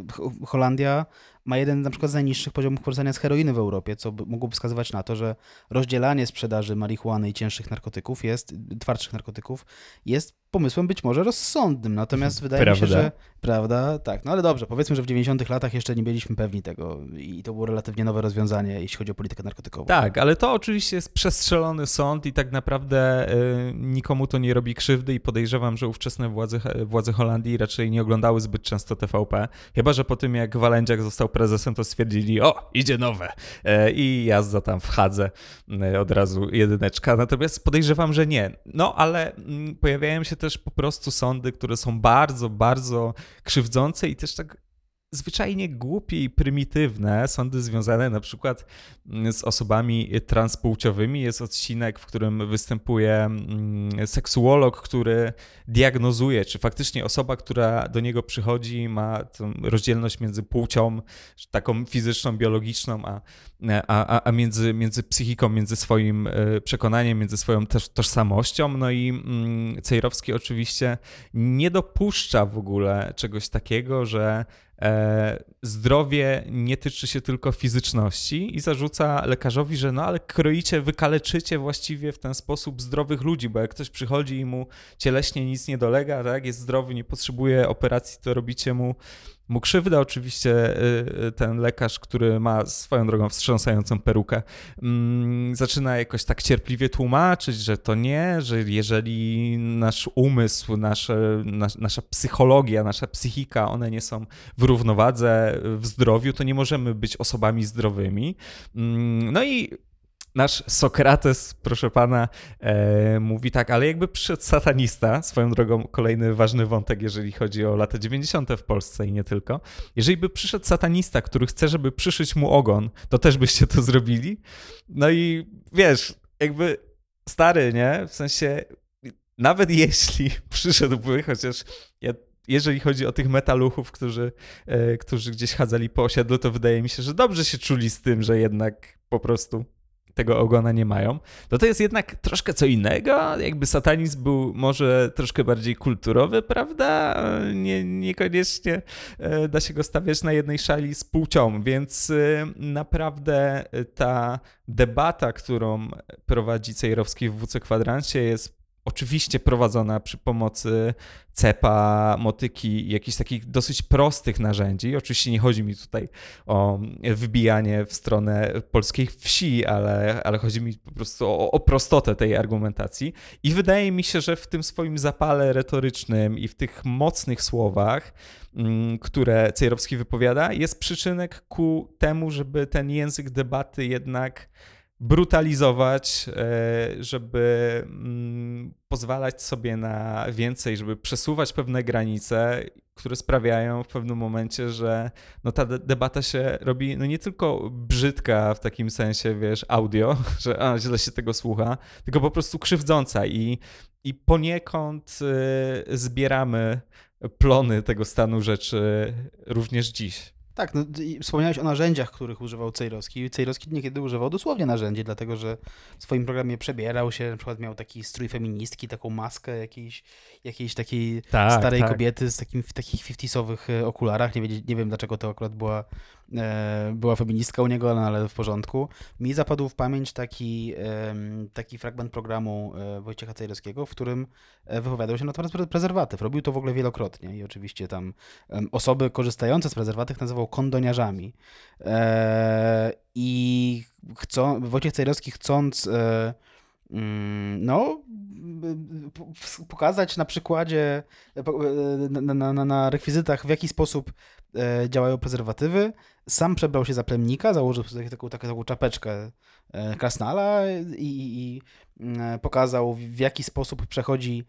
Holandia ma jeden na przykład z najniższych poziomów korzystania z heroiny w Europie, co mogłoby wskazywać na to, że rozdzielanie sprzedaży marihuany i cięższych narkotyków jest, twardszych narkotyków, jest pomysłem być może rozsądnym. Natomiast wydaje prawda. mi się, że prawda, tak. No ale dobrze, powiedzmy, że w 90 latach jeszcze nie byliśmy pewni tego i to było relatywnie nowe rozwiązanie, jeśli chodzi o politykę narkotykową. Tak, ale to oczywiście jest przestrzelony sąd i tak naprawdę y, nikomu to nie robi krzywdy i podejrzewam, że ówczesne władze, władze Holandii raczej nie oglądały zbyt często TVP. Chyba, że po tym jak Walędziak został prezesem, to stwierdzili, o, idzie nowe. E, I jazda tam wchadzę, e, od razu jedyneczka. Natomiast podejrzewam, że nie. No, ale mm, pojawiają się też po prostu sądy, które są bardzo, bardzo krzywdzące i też tak zwyczajnie głupie i prymitywne sądy związane na przykład z osobami transpłciowymi. Jest odcinek, w którym występuje mm, seksuolog, który diagnozuje, czy faktycznie osoba, która do niego przychodzi, ma tę rozdzielność między płcią, taką fizyczną, biologiczną, a, a, a między, między psychiką, między swoim e, przekonaniem, między swoją tożsamością. No i mm, Cejrowski oczywiście nie dopuszcza w ogóle czegoś takiego, że zdrowie nie tyczy się tylko fizyczności i zarzuca lekarzowi, że no ale kroicie, wykaleczycie właściwie w ten sposób zdrowych ludzi, bo jak ktoś przychodzi i mu cieleśnie nic nie dolega, tak, jest zdrowy, nie potrzebuje operacji, to robicie mu mu krzywdę. Oczywiście y, y, ten lekarz, który ma swoją drogą wstrząsającą perukę, mm, zaczyna jakoś tak cierpliwie tłumaczyć, że to nie, że jeżeli nasz umysł, nasze, nasza psychologia, nasza psychika, one nie są w równowadze, w zdrowiu, to nie możemy być osobami zdrowymi. Mm, no i nasz Sokrates, proszę pana, e, mówi tak, ale jakby przyszedł satanista, swoją drogą kolejny ważny wątek, jeżeli chodzi o lata 90. w Polsce i nie tylko. Jeżeli by przyszedł satanista, który chce, żeby przyszyć mu ogon, to też byście to zrobili? No i wiesz, jakby stary, nie? W sensie, nawet jeśli przyszedłby, chociaż ja jeżeli chodzi o tych metaluchów, którzy, e, którzy gdzieś chadzali po osiedlu, to wydaje mi się, że dobrze się czuli z tym, że jednak po prostu tego ogona nie mają, to to jest jednak troszkę co innego. Jakby satanizm był może troszkę bardziej kulturowy, prawda? Nie, niekoniecznie e, da się go stawiać na jednej szali z płcią, więc e, naprawdę ta debata, którą prowadzi Cejrowski w WC Kwadrancie jest oczywiście prowadzona przy pomocy cepa, motyki, jakichś takich dosyć prostych narzędzi. Oczywiście nie chodzi mi tutaj o wybijanie w stronę polskiej wsi, ale, ale chodzi mi po prostu o, o prostotę tej argumentacji. I wydaje mi się, że w tym swoim zapale retorycznym i w tych mocnych słowach, mm, które Cejrowski wypowiada, jest przyczynek ku temu, żeby ten język debaty jednak brutalizować, e, żeby mm, pozwalać sobie na więcej, żeby przesuwać pewne granice, które sprawiają w pewnym momencie, że no ta debata się robi no nie tylko brzydka w takim sensie, wiesz, audio, że a, źle się tego słucha, tylko po prostu krzywdząca i, i poniekąd y, zbieramy plony tego stanu rzeczy również dziś. Tak, no, wspomniałeś o narzędziach, których używał Cejrowski. Cejrowski niekiedy używał dosłownie narzędzi, dlatego że w swoim programie przebierał się, na przykład miał taki strój feministki, taką maskę jakiejś, jakiejś takiej tak, starej tak. kobiety z takim, w takich 50 e, okularach. Nie, nie wiem, dlaczego to akurat była, była feministka u niego, no, ale w porządku. Mi zapadł w pamięć taki, e, taki fragment programu e, Wojciecha Cejrowskiego, w którym e, wypowiadał się na temat prezerwatyw. Robił to w ogóle wielokrotnie i oczywiście tam osoby korzystające z prezerwatyw nazywał kondoniarzami. E, I chcą, Wojciech Cejrowski chcąc e, mm, no, pokazać na przykładzie, e, na, na, na rekwizytach, w jaki sposób działają prezerwatywy. Sam przebrał się za plemnika, założył sobie taką, taką, taką czapeczkę krasnala i, i, pokazał, w jaki sposób przechodzi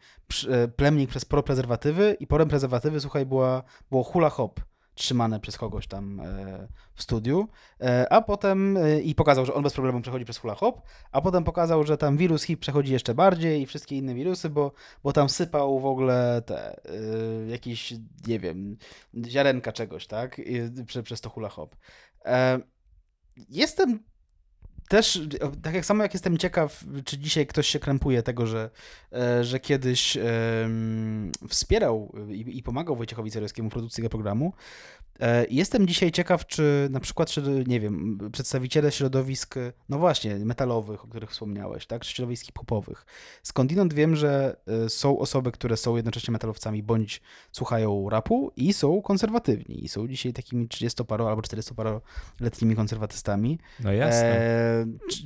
plemnik przez prezerwatywy i porem prezerwatywy, słuchaj, była, było hula hop trzymane przez kogoś tam e, w studiu, e, a potem e, i pokazał, że on bez problemu przechodzi przez hula hop, a potem pokazał, że tam wirus HIV przechodzi jeszcze bardziej i wszystkie inne wirusy, bo, bo tam sypał w ogóle te jakieś, nie wiem, ziarenka czegoś, tak, przez to hula hop. Jestem też, tak jak samo jak jestem ciekaw, czy dzisiaj ktoś się krępuje tego, że, e, że kiedyś um, wspierał i, i, pomagał Wojciechowi Cerowskiemu w produkcji tego programu, jestem dzisiaj ciekaw, czy na przykład, czy, nie wiem, przedstawiciele środowisk, no właśnie, metalowych, o których wspomniałeś, tak, czy środowisk hip-hopowych. Skądinąd wiem, że e, są osoby, które są jednocześnie metalowcami, bądź słuchają rapu i są konserwatywni. I są dzisiaj takimi 30-paro albo 40-paroletnimi konserwatystami. No jasne. E,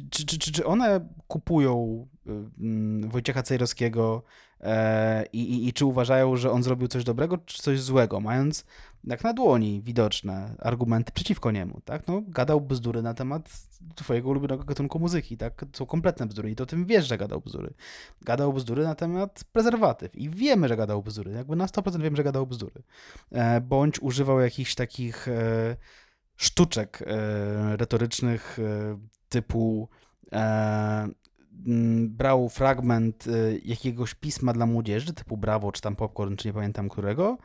czy, czy, czy, czy one kupują y, Wojciecha Cejrowskiego e, i, i, i czy uważają, że on zrobił coś dobrego, czy coś złego, mając jak na dłoni widoczne argumenty przeciwko niemu, tak? No, gadał bzdury na temat twojego ulubionego gatunku muzyki, tak? Są kompletne bzdury i to tym wiesz, że gadał bzdury. Gadał bzdury na temat prezerwatyw i wiemy, że gadał bzdury. Jakby na 100% wiemy, że gadał bzdury. E, bądź używał jakichś takich e, sztuczek e, retorycznych typu brał fragment jakiegoś pisma dla młodzieży, typu Brawo, czy tam Popcorn, czy nie pamiętam którego,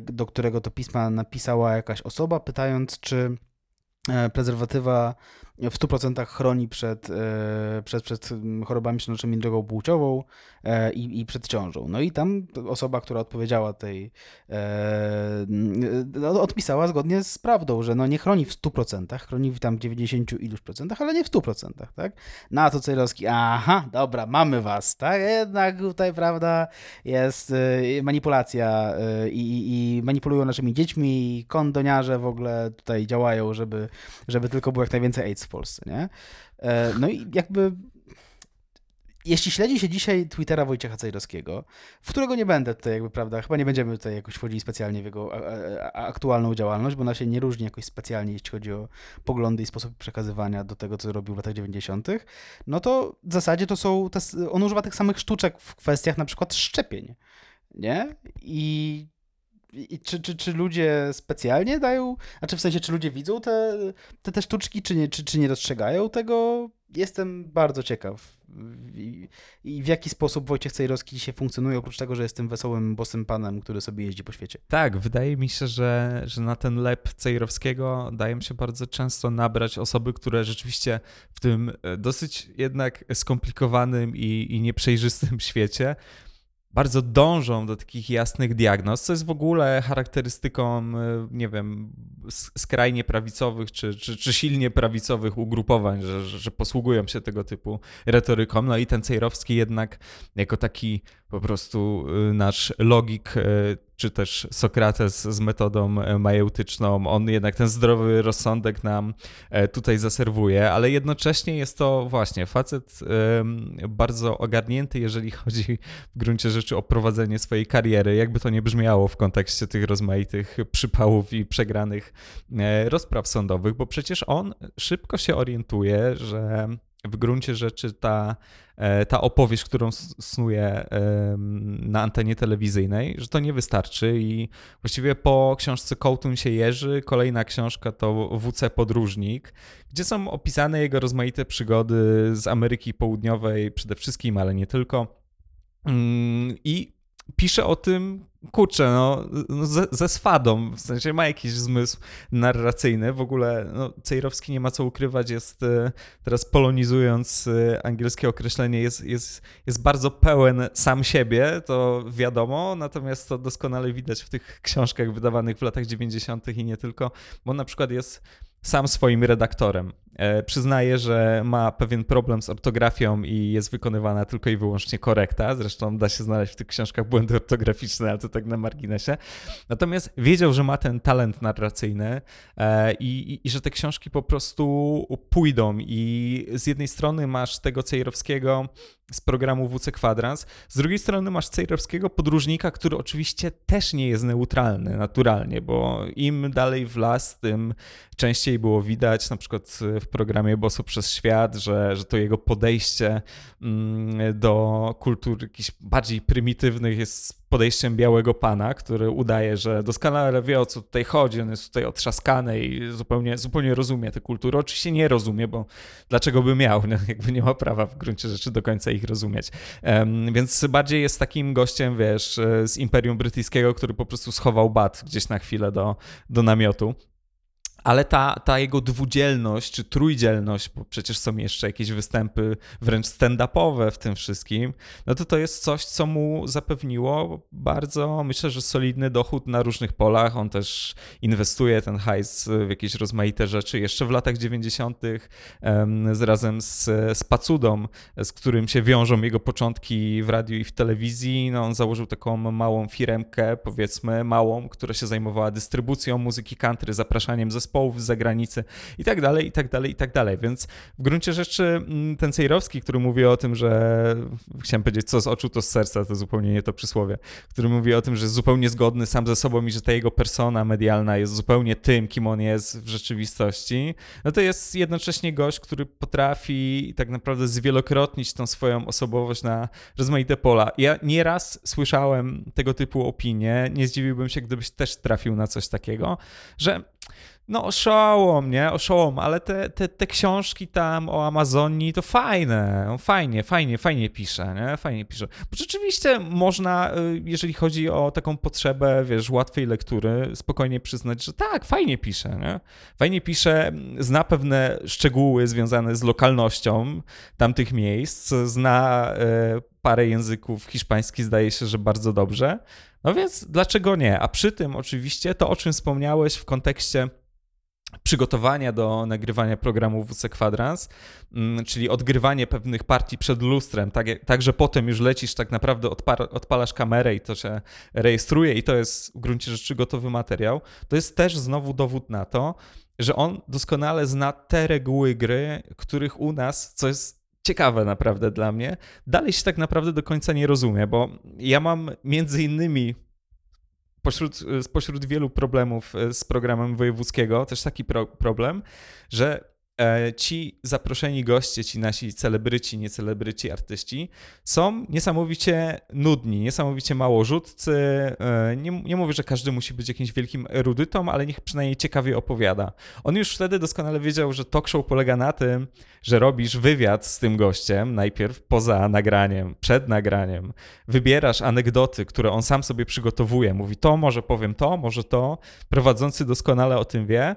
do którego to pisma napisała jakaś osoba, pytając, czy e, prezerwatywa w 100% chroni przed, e, przed, przed chorobami przenoszonymi drogą płciową e, i, i przed ciążą. No i tam osoba, która odpowiedziała tej, e, odpisała zgodnie z prawdą, że no nie chroni w 100%, chroni w tam 90 iluś procentach, ale nie w 100%, tak? Na to Cejrowski, aha, dobra, mamy was, tak? Jednak tutaj, prawda, jest manipulacja i, i manipulują naszymi dziećmi i kondoniarze w ogóle tutaj działają, żeby, żeby tylko było jak najwięcej AIDS w Polsce, nie? E, no i jakby jeśli śledzi się dzisiaj Twittera Wojciecha Cejrowskiego, w którego nie będę tutaj jakby, prawda, chyba nie będziemy tutaj jakoś wchodzili specjalnie w jego aktualną działalność, bo ona się nie różni jakoś specjalnie, jeśli chodzi o poglądy i sposób przekazywania do tego, co robił w latach 90., no to w zasadzie to są, on używa tych samych sztuczek w kwestiach na przykład szczepień, nie? I i czy, czy, czy ludzie specjalnie dają, znaczy w sensie, czy ludzie widzą te, te, te sztuczki, czy nie, czy, czy nie dostrzegają tego? Jestem bardzo ciekaw. I, I, w jaki sposób Wojciech Cejrowski dzisiaj funkcjonuje, oprócz tego, że jestem wesołym bosym panem, który sobie jeździ po świecie. Tak, wydaje mi się, że, że na ten lep Cejrowskiego dają się bardzo często nabrać osoby, które rzeczywiście w tym e, dosyć jednak skomplikowanym i, i nieprzejrzystym świecie bardzo dążą do takich jasnych diagnoz, co jest w ogóle charakterystyką, e, nie wiem, skrajnie prawicowych czy, czy, czy silnie prawicowych ugrupowań, że, że posługują się tego typu retoryką. No i ten Cejrowski jednak jako taki po prostu y, nasz logik, y, czy też Sokrates z metodą y, majeutyczną, on jednak ten zdrowy rozsądek nam tutaj zaserwuje, ale jednocześnie jest to właśnie facet bardzo ogarnięty, jeżeli chodzi w gruncie rzeczy o prowadzenie swojej kariery, jakby to nie brzmiało w kontekście tych rozmaitych przypałów i przegranych rozpraw sądowych, bo przecież on szybko się orientuje, że w gruncie rzeczy ta, e, ta opowieść, którą snuje na antenie telewizyjnej, że to nie wystarczy i właściwie po książce Kołtun się Jerzy, kolejna książka to WC Podróżnik, gdzie są opisane jego rozmaite przygody z Ameryki Południowej przede wszystkim, ale nie tylko. Mm, I pisze o tym, kurczę, no, no ze, ze, swadą, w sensie ma jakiś zmysł narracyjny. W ogóle no, Cejrowski nie ma co ukrywać, jest e, teraz polonizując e, angielskie określenie, jest, jest, jest bardzo pełen sam siebie, to wiadomo, natomiast to doskonale widać w tych książkach wydawanych w latach 90. i nie tylko, bo na przykład jest sam swoim redaktorem. E, przyznaje, że ma pewien problem z ortografią i jest wykonywana tylko i wyłącznie korekta. Zresztą da się znaleźć w tych książkach błędy ortograficzne, ale to tak na marginesie. Natomiast wiedział, że ma ten talent narracyjny e, i, i, i że te książki po prostu pójdą. I z jednej strony masz tego Cejrowskiego z programu WC Kwadrans, z drugiej strony masz Cejrowskiego podróżnika, który oczywiście też nie jest neutralny naturalnie, bo im dalej w las, tym częściej było widać, na przykład w programie Bosu przez świat, że, że to jego podejście mm, do kultur jakichś bardziej prymitywnych jest podejściem białego pana, który udaje, że doskonale wie o co tutaj chodzi, on jest tutaj otrzaskany i zupełnie, zupełnie rozumie tę kulturę. Oczywiście nie rozumie, bo dlaczego by miał, no, jakby nie ma prawa w gruncie rzeczy do końca ich rozumieć. Um, więc bardziej jest takim gościem, wiesz, z Imperium Brytyjskiego, który po prostu schował bat gdzieś na chwilę do, do namiotu ale ta, ta jego dwudzielność czy trójdzielność, bo przecież są jeszcze jakieś występy wręcz stand-upowe w tym wszystkim, no to to jest coś, co mu zapewniło bardzo, myślę, że solidny dochód na różnych polach. On też inwestuje ten hajs w jakieś rozmaite rzeczy. Jeszcze w latach 90. Um, razem z, z Pacudą, z którym się wiążą jego początki w radiu i w telewizji, no on założył taką małą firemkę, powiedzmy małą, która się zajmowała dystrybucją muzyki country, zapraszaniem zespołów zespołów z zagranicy i tak dalej, i tak dalej, i tak dalej. Więc w gruncie rzeczy mm, ten Cejrowski, który mówi o tym, że chciałem powiedzieć, co z oczu, to z serca, to zupełnie nie to przysłowie, który mówi o tym, że jest zupełnie zgodny sam ze sobą i że ta jego persona medialna jest zupełnie tym, kim on jest w rzeczywistości, no to jest jednocześnie gość, który potrafi tak naprawdę zwielokrotnić tą swoją osobowość na rozmaite pola. Ja nieraz słyszałem tego typu opinie, nie zdziwiłbym się, gdybyś też trafił na coś takiego, że no oszołom, nie? Oszołom, ale te, te, te książki tam o Amazonii to fajne, fajnie, fajnie, fajnie pisze, nie? Fajnie pisze. Bo rzeczywiście można, y, jeżeli chodzi o taką potrzebę, wiesz, łatwej lektury, spokojnie przyznać, że tak, fajnie pisze, nie? Fajnie pisze, zna pewne szczegóły związane z lokalnością tamtych miejsc, zna y, parę języków, hiszpański zdaje się, że bardzo dobrze. No więc dlaczego nie? A przy tym oczywiście to, o czym wspomniałeś w kontekście przygotowania do nagrywania programu WC Kwadrans, mm, czyli odgrywanie pewnych partii przed lustrem, tak, tak że potem już lecisz tak naprawdę, odpalasz kamerę i to się rejestruje i to jest w gruncie rzeczy gotowy materiał, to jest też znowu dowód na to, że on doskonale zna te reguły gry, których u nas, co jest ciekawe naprawdę dla mnie, dalej się tak naprawdę do końca nie rozumie, bo ja mam między innymi pośród, spośród wielu problemów e, z programem wojewódzkiego też taki pro, problem, że ci zaproszeni goście, ci nasi celebryci, niecelebryci, artyści są niesamowicie nudni, niesamowicie małorzutcy. E, nie, nie mówię, że każdy musi być jakimś wielkim erudytą, ale niech przynajmniej ciekawie opowiada. On już wtedy doskonale wiedział, że talk show polega na tym, że robisz wywiad z tym gościem, najpierw poza nagraniem, przed nagraniem. Wybierasz anegdoty, które on sam sobie przygotowuje. Mówi to, może powiem to, może to. Prowadzący doskonale o tym wie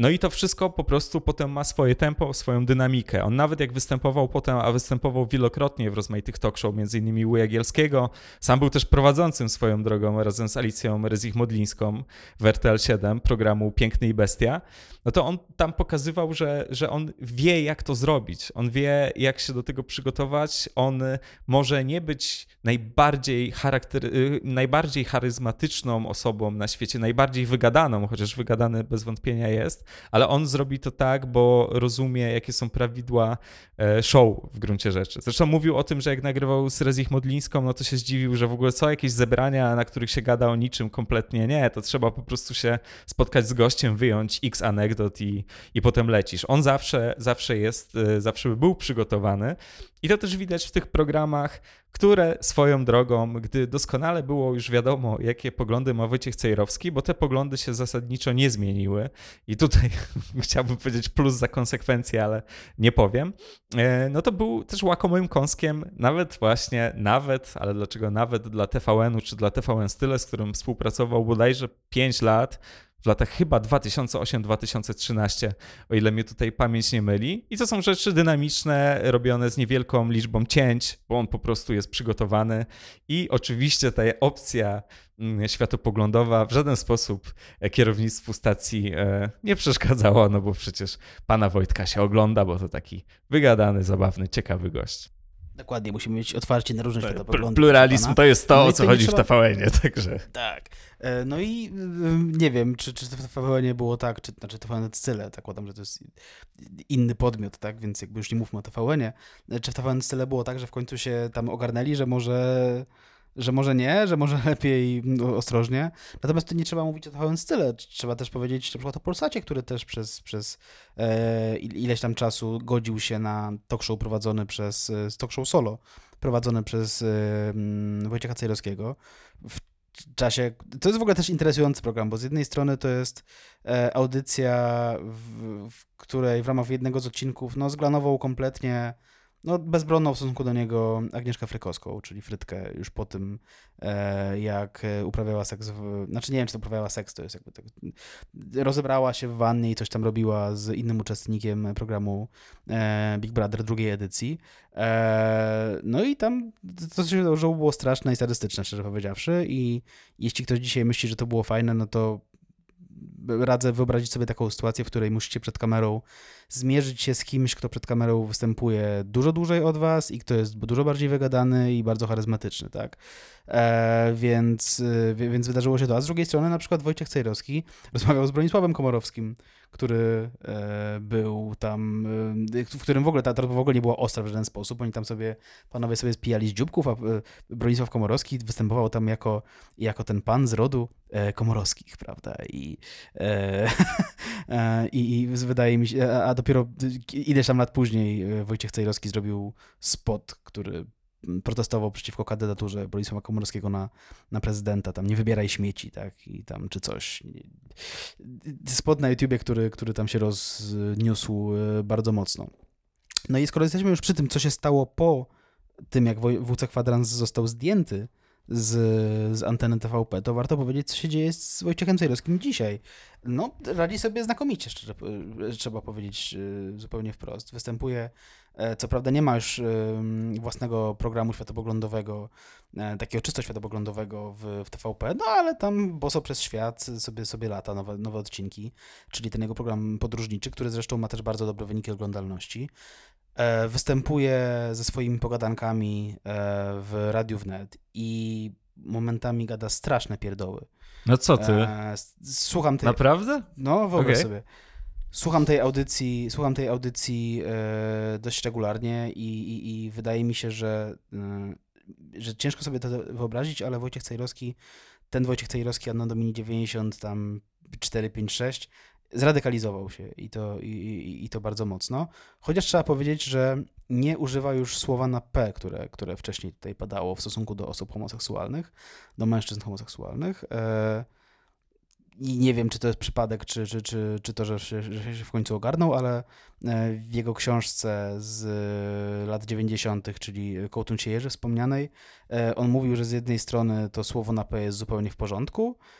No i to wszystko po prostu potem ma swoje tempo, swoją dynamikę. On nawet jak występował potem, a występował wielokrotnie w rozmaitych talk show, między innymi u Jagielskiego, sam był też prowadzącym swoją drogą razem z Alicją Rezich-Modlińską w RTL 7 programu Piękny i Bestia, no to on tam pokazywał, że, że on wie jak to zrobić, on wie jak się do tego przygotować, on może nie być najbardziej, charakter, y, najbardziej charyzmatyczną osobą na świecie, najbardziej wygadaną, chociaż wygadany bez wątpienia jest, ale on zrobi to tak, bo rozumie, jakie są prawidła e, show w gruncie rzeczy. Zresztą mówił o tym, że jak nagrywał z Rezich Modlińską, no to się zdziwił, że w ogóle co, jakieś zebrania, na których się gada o niczym kompletnie nie, to trzeba po prostu się spotkać z gościem, wyjąć x anegdot i, i potem lecisz. On zawsze, zawsze jest, e, zawsze był przygotowany i to też widać w tych programach, które swoją drogą, gdy doskonale było już wiadomo, jakie poglądy ma Wojciech Cejrowski, bo te poglądy się zasadniczo nie zmieniły. I tutaj chciałbym powiedzieć plus za konsekwencje, ale nie powiem, e, no to był też łakomym kąskiem nawet właśnie, nawet, ale dlaczego nawet dla TVN-u czy dla TVN Style, z którym współpracował bodajże 5 lat, w latach chyba 2008-2013, o ile mnie tutaj pamięć nie myli. I to są rzeczy dynamiczne, robione z niewielką liczbą cięć, bo on po prostu jest przygotowany. I oczywiście ta opcja mm, światopoglądowa w żaden sposób kierownictwu stacji e, nie przeszkadzała, no bo przecież pana Wojtka się ogląda, bo to taki wygadany, zabawny, ciekawy gość. Dokładnie, musimy mieć otwarcie na różne światopoglądy. Pluralizm to jest to, no o co chodzi trzeba... w TVN-ie, także... Tak. E, no i y, nie wiem, czy, czy w TVN było tak, czy znaczy TVN Style, zakładam, że to jest inny podmiot, tak, więc jakby już nie mówmy o TVN-ie. E, czy w TVN Style było tak, że w końcu się tam ogarnęli, że może że może nie, że może lepiej no, ostrożnie. Natomiast tu nie trzeba mówić o TVN style. Trzeba też powiedzieć na przykład o Polsacie, który też przez, przez e, ileś tam czasu godził się na talk show prowadzony przez, e, talk show solo, prowadzony przez e, Wojciecha Cejrowskiego. W czasie, to jest w ogóle też interesujący program, bo z jednej strony to jest e, audycja, w, w której w ramach jednego z odcinków no, zglanował kompletnie no, bezbronną w stosunku do niego Agnieszka Frykowską, czyli Frytkę, już po tym, e, jak uprawiała seks, w, znaczy nie wiem, czy to uprawiała seks, to jest jakby tak, rozebrała się w wannie i coś tam robiła z innym uczestnikiem programu e, Big Brother drugiej edycji. E, no i tam to się wydarzyło było straszne i sadystyczne, szczerze powiedziawszy i jeśli ktoś dzisiaj myśli, że to było fajne, no to radzę wyobrazić sobie taką sytuację, w której musicie przed kamerą zmierzyć się z kimś, kto przed kamerą występuje dużo dłużej od was i kto jest dużo bardziej wygadany i bardzo charyzmatyczny, tak? E, więc, e, więc wydarzyło się to. A z drugiej strony na przykład Wojciech Cejrowski rozmawiał z Bronisławem Komorowskim, który e, był tam, e, w którym w ogóle ta, ta w ogóle nie była ostra w żaden sposób. Oni tam sobie, panowie sobie spijali z dzióbków, a e, Bronisław Komorowski występował tam jako, jako ten pan z rodu komorowskich, prawda? I, i, i wydaje mi się, a dopiero ileś tam lat później Wojciech Cejrowski zrobił spot, który protestował przeciwko kandydaturze Bronisława Komorowskiego na, na prezydenta, tam nie wybieraj śmieci, tak, i tam czy coś. Spot na YouTubie, który, który tam się rozniósł e, bardzo mocno. No i skoro jesteśmy już przy tym, co się stało po tym, jak WC Kwadrans został zdjęty z, z anteny TVP, to warto powiedzieć, co się dzieje z Wojciechem Cejrowskim dzisiaj. No, radzi sobie znakomicie, szczerze, trzeba powiedzieć e, zupełnie wprost. Występuje E, co prawda nie ma już własnego programu światopoglądowego, e, takiego czysto światopoglądowego w, w TVP, no ale tam Boso przez świat sobie, sobie lata nowe, nowe odcinki, czyli ten jego program podróżniczy, który zresztą ma też bardzo dobre wyniki oglądalności. E, występuje ze swoimi pogadankami w Radiu Wnet i momentami gada straszne pierdoły. No co ty? Słucham tej... Naprawdę? No, wyobraź okay. sobie. Słucham tej audycji, słucham tej audycji e, dość regularnie i, i, i, wydaje mi się, że, e, że ciężko sobie to wyobrazić, ale Wojciech Cejrowski, ten Wojciech Cejrowski Anno Domini 90, tam 4, 5, 6, zradykalizował się i to, i, i to bardzo mocno. Chociaż trzeba powiedzieć, że nie używa już słowa na P, które, które wcześniej tutaj padało w stosunku do osób homoseksualnych, do mężczyzn homoseksualnych. E, i nie wiem, czy to jest przypadek, czy, czy, czy, czy to, że się, że się w końcu ogarnął, ale e, w jego książce z lat 90., czyli Kołtun się Jerzy wspomnianej, e, on mówił, że z jednej strony to słowo na P jest zupełnie w porządku, e,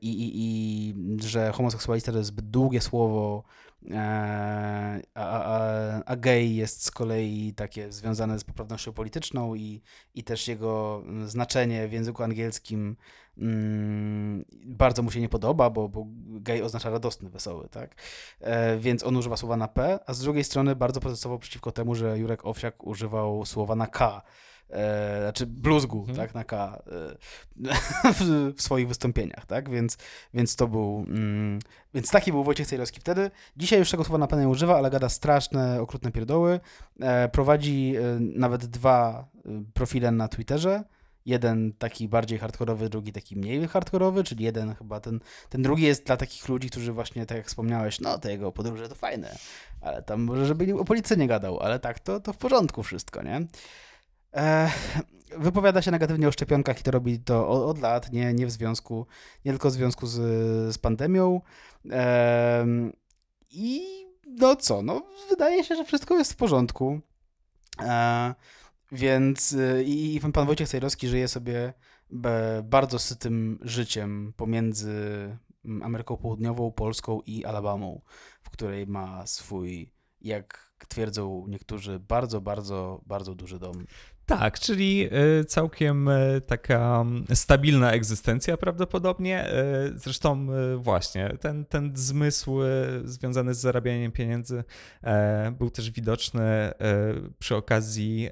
i, i, i że homoseksualista to jest zbyt długie słowo, e, a, a, a gay jest z kolei takie związane z poprawnością polityczną i, i też jego znaczenie w języku angielskim mm, bardzo mu się nie podoba, bo, bo gay oznacza radosny, wesoły, tak? E, więc on używa słowa na P, a z drugiej strony bardzo protestował przeciwko temu, że Jurek Owsiak używał słowa na K. E, znaczy bluzgu, Mhm. tak, na K e, w, w swoich wystąpieniach, tak, więc, więc to był, mm, więc taki był Wojciech Cejrowski wtedy. Dzisiaj już tego słowa na P nie używa, ale gada straszne, okrutne pierdoły. E, prowadzi e, nawet dwa profile na Twitterze. Jeden taki bardziej hardkorowy, drugi taki mniej hardkorowy, czyli jeden chyba ten, ten drugi jest dla takich ludzi, którzy właśnie, tak jak wspomniałeś, no te jego podróże to fajne, ale tam może, żeby o policji nie gadał, ale tak, to, to w porządku wszystko, nie? E, wypowiada się negatywnie o szczepionkach i to robi to od, od lat, nie, nie w związku, nie tylko w związku z, z pandemią. Em, I no co, no wydaje się, że wszystko jest w porządku. E, więc i, i pan, Wojciech Cejrowski żyje sobie bardzo sytym życiem pomiędzy mm, Ameryką Południową, Polską i Alabamą, w której ma swój, jak twierdzą niektórzy, bardzo, bardzo, bardzo duży dom. Tak, czyli e, całkiem e, taka stabilna egzystencja prawdopodobnie. E, Zresztą właśnie ten, ten zmysł związany z zarabianiem pieniędzy e, był też widoczny e, przy okazji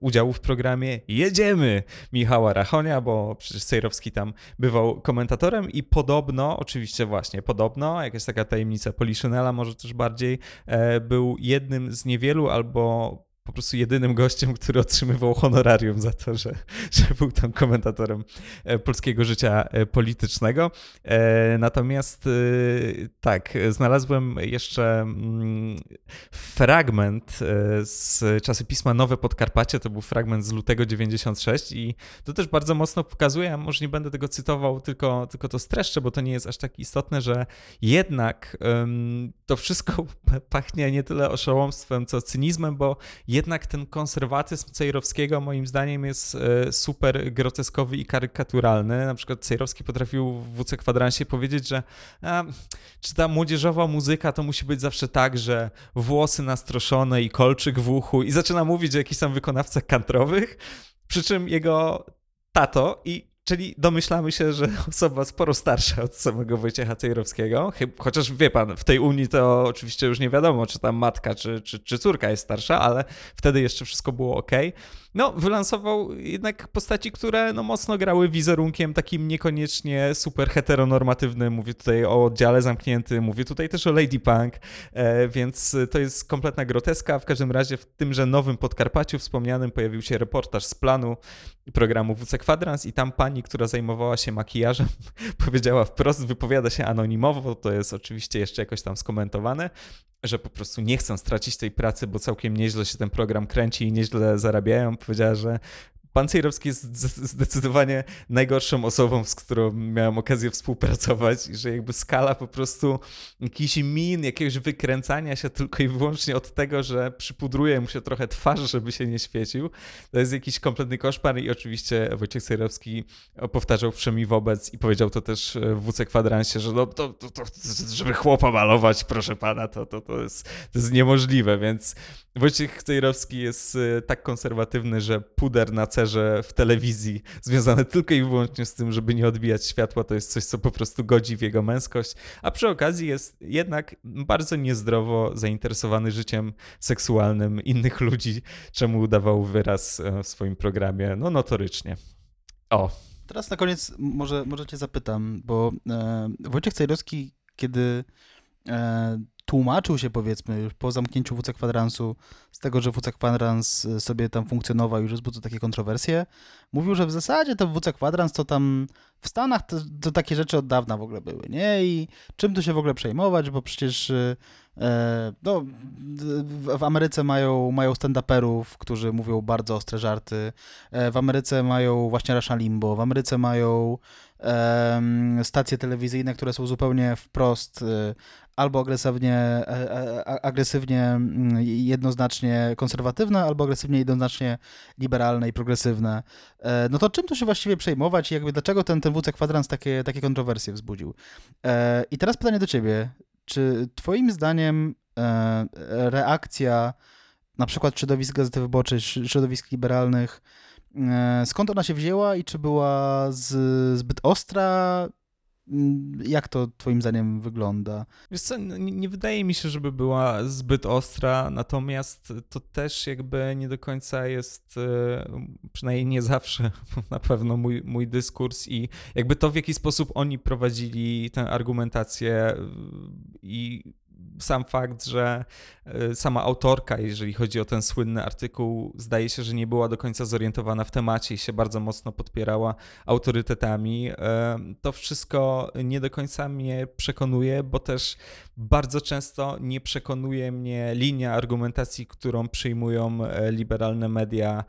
udziału w programie Jedziemy Michała Rachonia, bo przecież Sejrowski tam bywał komentatorem i podobno, oczywiście właśnie podobno, jakaś taka tajemnica Poliszynela może też bardziej, e, był jednym z niewielu albo po prostu jedynym gościem, który otrzymywał honorarium za to, że, że był tam komentatorem e, polskiego życia e, politycznego. E, Natomiast tak, znalazłem jeszcze mm, fragment z czasopisma Nowe Podkarpacie, to był fragment z lutego 96 i to też bardzo mocno pokazuje, ja może nie będę tego cytował, tylko, tylko to streszczę, bo to nie jest aż tak istotne, że jednak to wszystko pachnie nie tyle oszołomstwem, co cynizmem, bo jednak ten konserwatyzm Cejrowskiego moim zdaniem jest e, super groteskowy i karykaturalny. Na przykład Cejrowski potrafił w WC Kwadransie powiedzieć, że a, czy ta młodzieżowa muzyka to musi być zawsze tak, że włosy nastroszone i kolczyk w uchu i zaczyna mówić o jakichś tam wykonawcach kantrowych, przy czym jego tato i Czyli domyślamy się, że osoba sporo starsza od samego Wojciecha Cejrowskiego, chociaż wie pan, w tej Unii to oczywiście już nie wiadomo, czy tam matka, czy, czy, czy córka jest starsza, ale wtedy jeszcze wszystko było ok. No, wylansował jednak postaci, które no, mocno grały wizerunkiem takim niekoniecznie super heteronormatywnym. Mówię tutaj o oddziale zamkniętym, mówię tutaj też o Lady Punk, e, więc to jest kompletna groteska. W każdym razie w tymże nowym Podkarpaciu wspomnianym pojawił się reportaż z planu programu WC Kwadrans i tam pani, która zajmowała się makijażem, powiedziała wprost, wypowiada się anonimowo, to jest oczywiście jeszcze jakoś tam skomentowane, że po prostu nie chcą stracić tej pracy, bo całkiem nieźle się ten program kręci i nieźle zarabiają. Powiedziała, że Pan Cejrowski jest zde- zdecydowanie najgorszą osobą, z którą miałem okazję współpracować i że jakby skala po prostu jakichś min, jakiegoś wykręcania się tylko i wyłącznie od tego, że przypudruje mu się trochę twarz, żeby się nie świecił, to jest jakiś kompletny koszmar i oczywiście Wojciech Cejrowski powtarzał wszemi wobec i powiedział to też w WC Kwadransie, że no to, to, to żeby chłopa malować, proszę pana, to, to, to, jest, to jest niemożliwe, więc Wojciech Cejrowski jest e, tak konserwatywny, że puder na cerze w telewizji związany tylko i wyłącznie z tym, żeby nie odbijać światła, to jest coś, co po prostu godzi w jego męskość, a przy okazji jest jednak bardzo niezdrowo zainteresowany życiem seksualnym innych ludzi, czemu dawał wyraz e, w swoim programie, no notorycznie. O, Teraz na koniec może, może cię zapytam, bo e, Wojciech Cejrowski, kiedy e, tłumaczył się powiedzmy po zamknięciu WC Kwadransu z tego, że WC Kwadrans e, sobie tam funkcjonował i już wzbudzał takie kontrowersje, mówił, że w zasadzie to WC Kwadrans to tam w Stanach to, to takie rzeczy od dawna w ogóle były, nie? I czym tu się w ogóle przejmować, bo przecież e, no, w, Ameryce mają, mają stand-uperów, którzy mówią bardzo ostre żarty, e, w Ameryce mają właśnie Rasha Limbo, w Ameryce mają em, stacje telewizyjne, które są zupełnie wprost e, albo agresywnie, e, e, agresywnie mm, jednoznacznie konserwatywne, albo agresywnie jednoznacznie liberalne i progresywne. E, no to czym to się właściwie przejmować i jakby dlaczego ten, ten WC kwadrans takie, takie kontrowersje wzbudził? I teraz pytanie do ciebie. Czy twoim zdaniem reakcja na przykład środowisk Gazety Wyborczej, środowisk liberalnych, skąd ona się wzięła i czy była z, zbyt ostra, jak to twoim zdaniem wygląda? Wiesz co, nie, nie, wydaje mi się, żeby była zbyt ostra, natomiast to też jakby nie do końca jest, e, przynajmniej nie zawsze na pewno mój, mój dyskurs i jakby to, w jaki sposób oni prowadzili tę argumentację i sam fakt, że e, sama autorka, jeżeli chodzi o ten słynny artykuł, zdaje się, że nie była do końca zorientowana w temacie i się bardzo mocno podpierała autorytetami. E, to wszystko nie do końca mnie przekonuje, bo też bardzo często nie przekonuje mnie linia argumentacji, którą przyjmują e, liberalne media,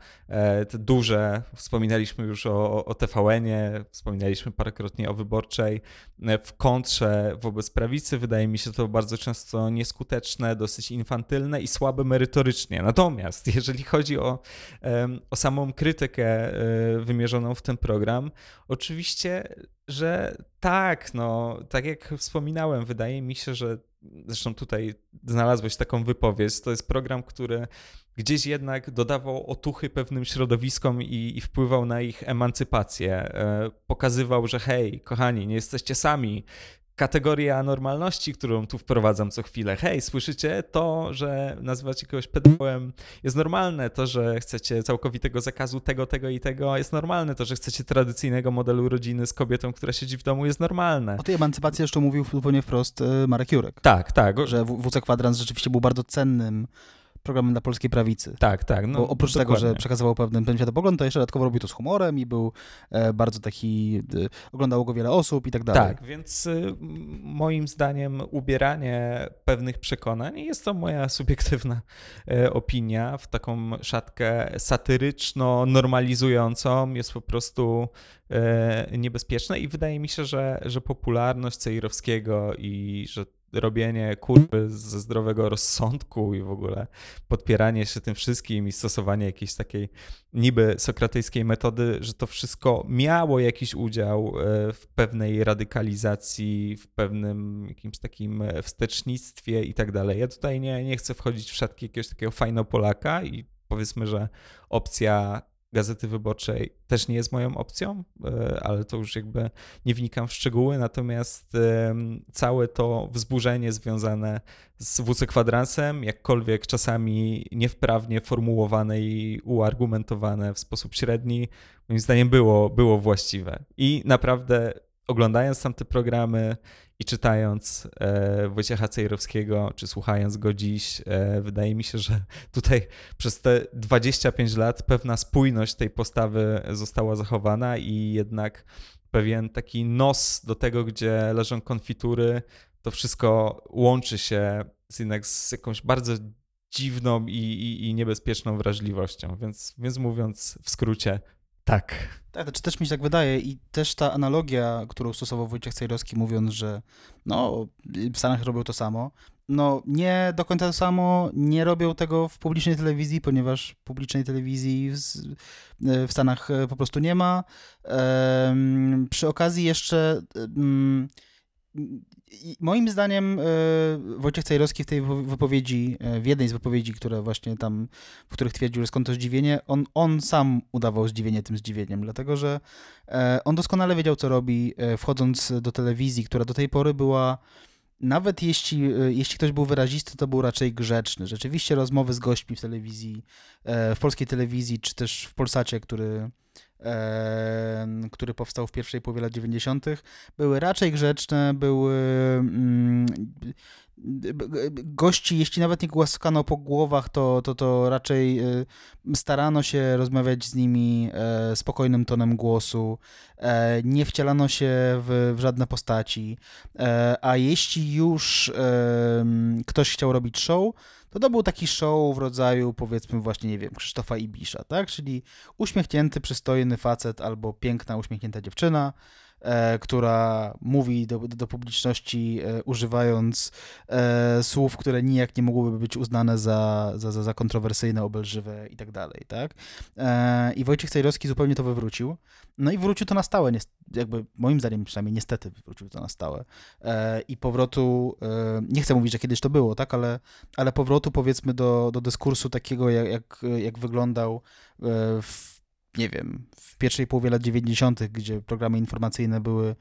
te duże. Wspominaliśmy już o, o TVN-ie, wspominaliśmy parokrotnie o wyborczej. W kontrze wobec prawicy wydaje mi się to bardzo często często nieskuteczne, dosyć infantylne i słabe merytorycznie. Natomiast jeżeli chodzi o, o samą krytykę e, wymierzoną w ten program, oczywiście, że tak, no, tak jak wspominałem, wydaje mi się, że zresztą tutaj znalazłeś taką wypowiedź, to jest program, który gdzieś jednak dodawał otuchy pewnym środowiskom i, i, wpływał na ich emancypację. E, pokazywał, że hej, kochani, nie jesteście sami, kategoria normalności, którą tu wprowadzam co chwilę. Hej, słyszycie to, że nazywacie kogoś pedałem jest normalne, to, że chcecie całkowitego zakazu tego, tego i tego jest normalne, to, że chcecie tradycyjnego modelu rodziny z kobietą, która siedzi w domu jest normalne. O tej emancypacji jeszcze mówił zupełnie wprost e, Marek Jurek. Tak, tak. Że WC Kwadrans rzeczywiście był bardzo cennym programem dla polskiej prawicy. Tak, tak. No, Bo oprócz dokładnie. tego, że przekazywał pewien, pewien światopogląd, to jeszcze dodatkowo robił to z humorem i był e, bardzo taki, e, oglądało go wiele osób i tak dalej. Tak, więc y, moim zdaniem ubieranie pewnych przekonań, jest to moja subiektywna e, opinia, w taką szatkę satyryczno-normalizującą jest po prostu e, niebezpieczne i wydaje mi się, że, że popularność Cejrowskiego i że robienie kurwy ze zdrowego rozsądku i w ogóle podpieranie się tym wszystkim i stosowanie jakiejś takiej niby sokratyjskiej metody, że to wszystko miało jakiś udział e, w pewnej radykalizacji, w pewnym jakimś takim wstecznictwie i tak dalej. Ja tutaj nie, nie chcę wchodzić w szatki jakiegoś takiego fajnego Polaka i powiedzmy, że opcja Gazety Wyborczej też nie jest moją opcją, e, ale to już jakby nie wnikam w szczegóły, natomiast całe to wzburzenie związane z WC kwadransem, jakkolwiek czasami niewprawnie formułowane i uargumentowane w sposób średni, moim zdaniem było, było właściwe. I naprawdę oglądając tamte programy i czytając e, Wojciecha Cejrowskiego, czy słuchając go dziś, e, wydaje mi się, że tutaj przez te 25 lat pewna spójność tej postawy została zachowana i jednak pewien taki nos do tego, gdzie leżą konfitury, to wszystko łączy się z, jednak z jakąś bardzo dziwną i, i, i niebezpieczną wrażliwością. Więc, więc mówiąc w skrócie, tak. Tak, to też mi się tak wydaje i też ta analogia, którą stosował Wojciech Cejrowski mówiąc, że no w Stanach robią to samo, no nie do końca to samo, nie robią tego w publicznej telewizji, ponieważ publicznej telewizji w, w Stanach po prostu nie ma. Przy okazji jeszcze... Um, moim zdaniem e, Wojciech Cejrowski w tej wypowiedzi, e, w jednej z wypowiedzi, które właśnie tam, w których twierdził, że skąd to zdziwienie, on, on sam udawał zdziwienie tym zdziwieniem, dlatego że e, on doskonale wiedział, co robi, wchodząc do telewizji, która do tej pory była nawet jeśli, jeśli ktoś był wyrazisty, to był raczej grzeczny. Rzeczywiście rozmowy z gośćmi w telewizji, w polskiej telewizji, czy też w Polsacie, który, który powstał w pierwszej połowie lat 90., były raczej grzeczne, były. Mm, gości, jeśli nawet nie głaskano po głowach, to, to, to raczej y, starano się rozmawiać z nimi e, spokojnym tonem głosu, e, nie wcielano się w, w żadne postaci, e, a jeśli już ktoś chciał robić show, to to był taki show w rodzaju, powiedzmy właśnie, nie wiem, Krzysztofa Ibisza, tak? Czyli uśmiechnięty, przystojny facet albo piękna, uśmiechnięta dziewczyna, która mówi do, do publiczności e, używając e, słów, które nijak nie mogłyby być uznane za, za, za, kontrowersyjne, obelżywe i tak dalej, tak? E, I Wojciech Cejrowski zupełnie to wywrócił. No i wrócił to na stałe, jakby moim zdaniem przynajmniej niestety wrócił to na stałe. E, I powrotu, e, nie chcę mówić, że kiedyś to było, tak, ale, ale powrotu powiedzmy do, do dyskursu takiego, jak, jak, jak wyglądał e, w, nie wiem, w pierwszej połowie lat 90., gdzie programy informacyjne były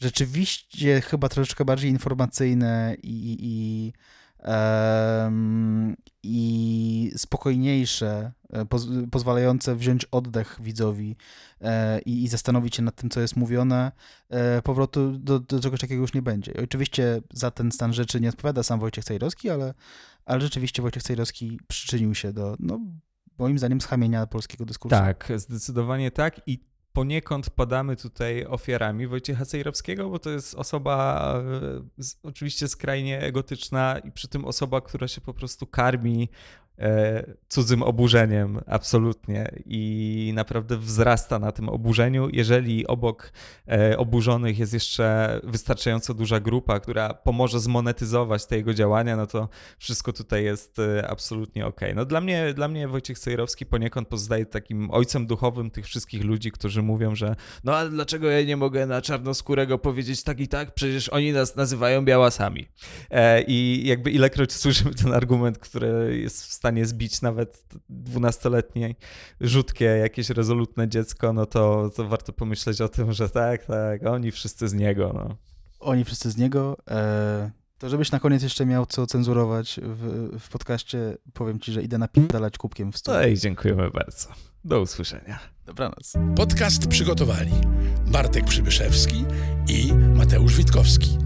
rzeczywiście chyba troszeczkę bardziej informacyjne i, i, em, i spokojniejsze, e, poz, pozwalające wziąć oddech widzowi e, i, i zastanowić się nad tym, co jest mówione, e, powrotu do, do czegoś takiego już nie będzie. I oczywiście za ten stan rzeczy nie odpowiada sam Wojciech Cejrowski, ale, ale rzeczywiście Wojciech Cejrowski przyczynił się do, no, moim zdaniem, schamienia polskiego dyskursu. Tak, zdecydowanie tak i poniekąd padamy tutaj ofiarami Wojciecha Cejrowskiego, bo to jest osoba e, oczywiście skrajnie egotyczna i przy tym osoba, która się po prostu karmi cudzym oburzeniem, absolutnie. I naprawdę wzrasta na tym oburzeniu. Jeżeli obok e, oburzonych jest jeszcze wystarczająco duża grupa, która pomoże zmonetyzować te jego działania, no to wszystko tutaj jest e, absolutnie ok. No dla mnie, dla mnie Wojciech Cejrowski poniekąd pozostaje takim ojcem duchowym tych wszystkich ludzi, którzy mówią, że no ale dlaczego ja nie mogę na czarnoskórego powiedzieć tak i tak, przecież oni nas nazywają białasami. E, I jakby ilekroć słyszymy ten argument, który jest w stanie zbić nawet dwunastoletnie, rzutkie, jakieś rezolutne dziecko, no to, to warto pomyśleć o tym, że tak, tak, oni wszyscy z niego. No. Oni wszyscy z niego. E, to żebyś na koniec jeszcze miał co cenzurować w, w podcaście, powiem ci, że idę napierdalać kubkiem w stół. No i dziękujemy bardzo. Do usłyszenia. Dobranoc. Podcast przygotowali Bartek Przybyszewski i Mateusz Witkowski.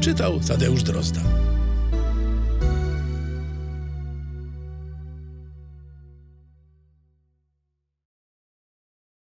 Czytał Tadeusz Drozda.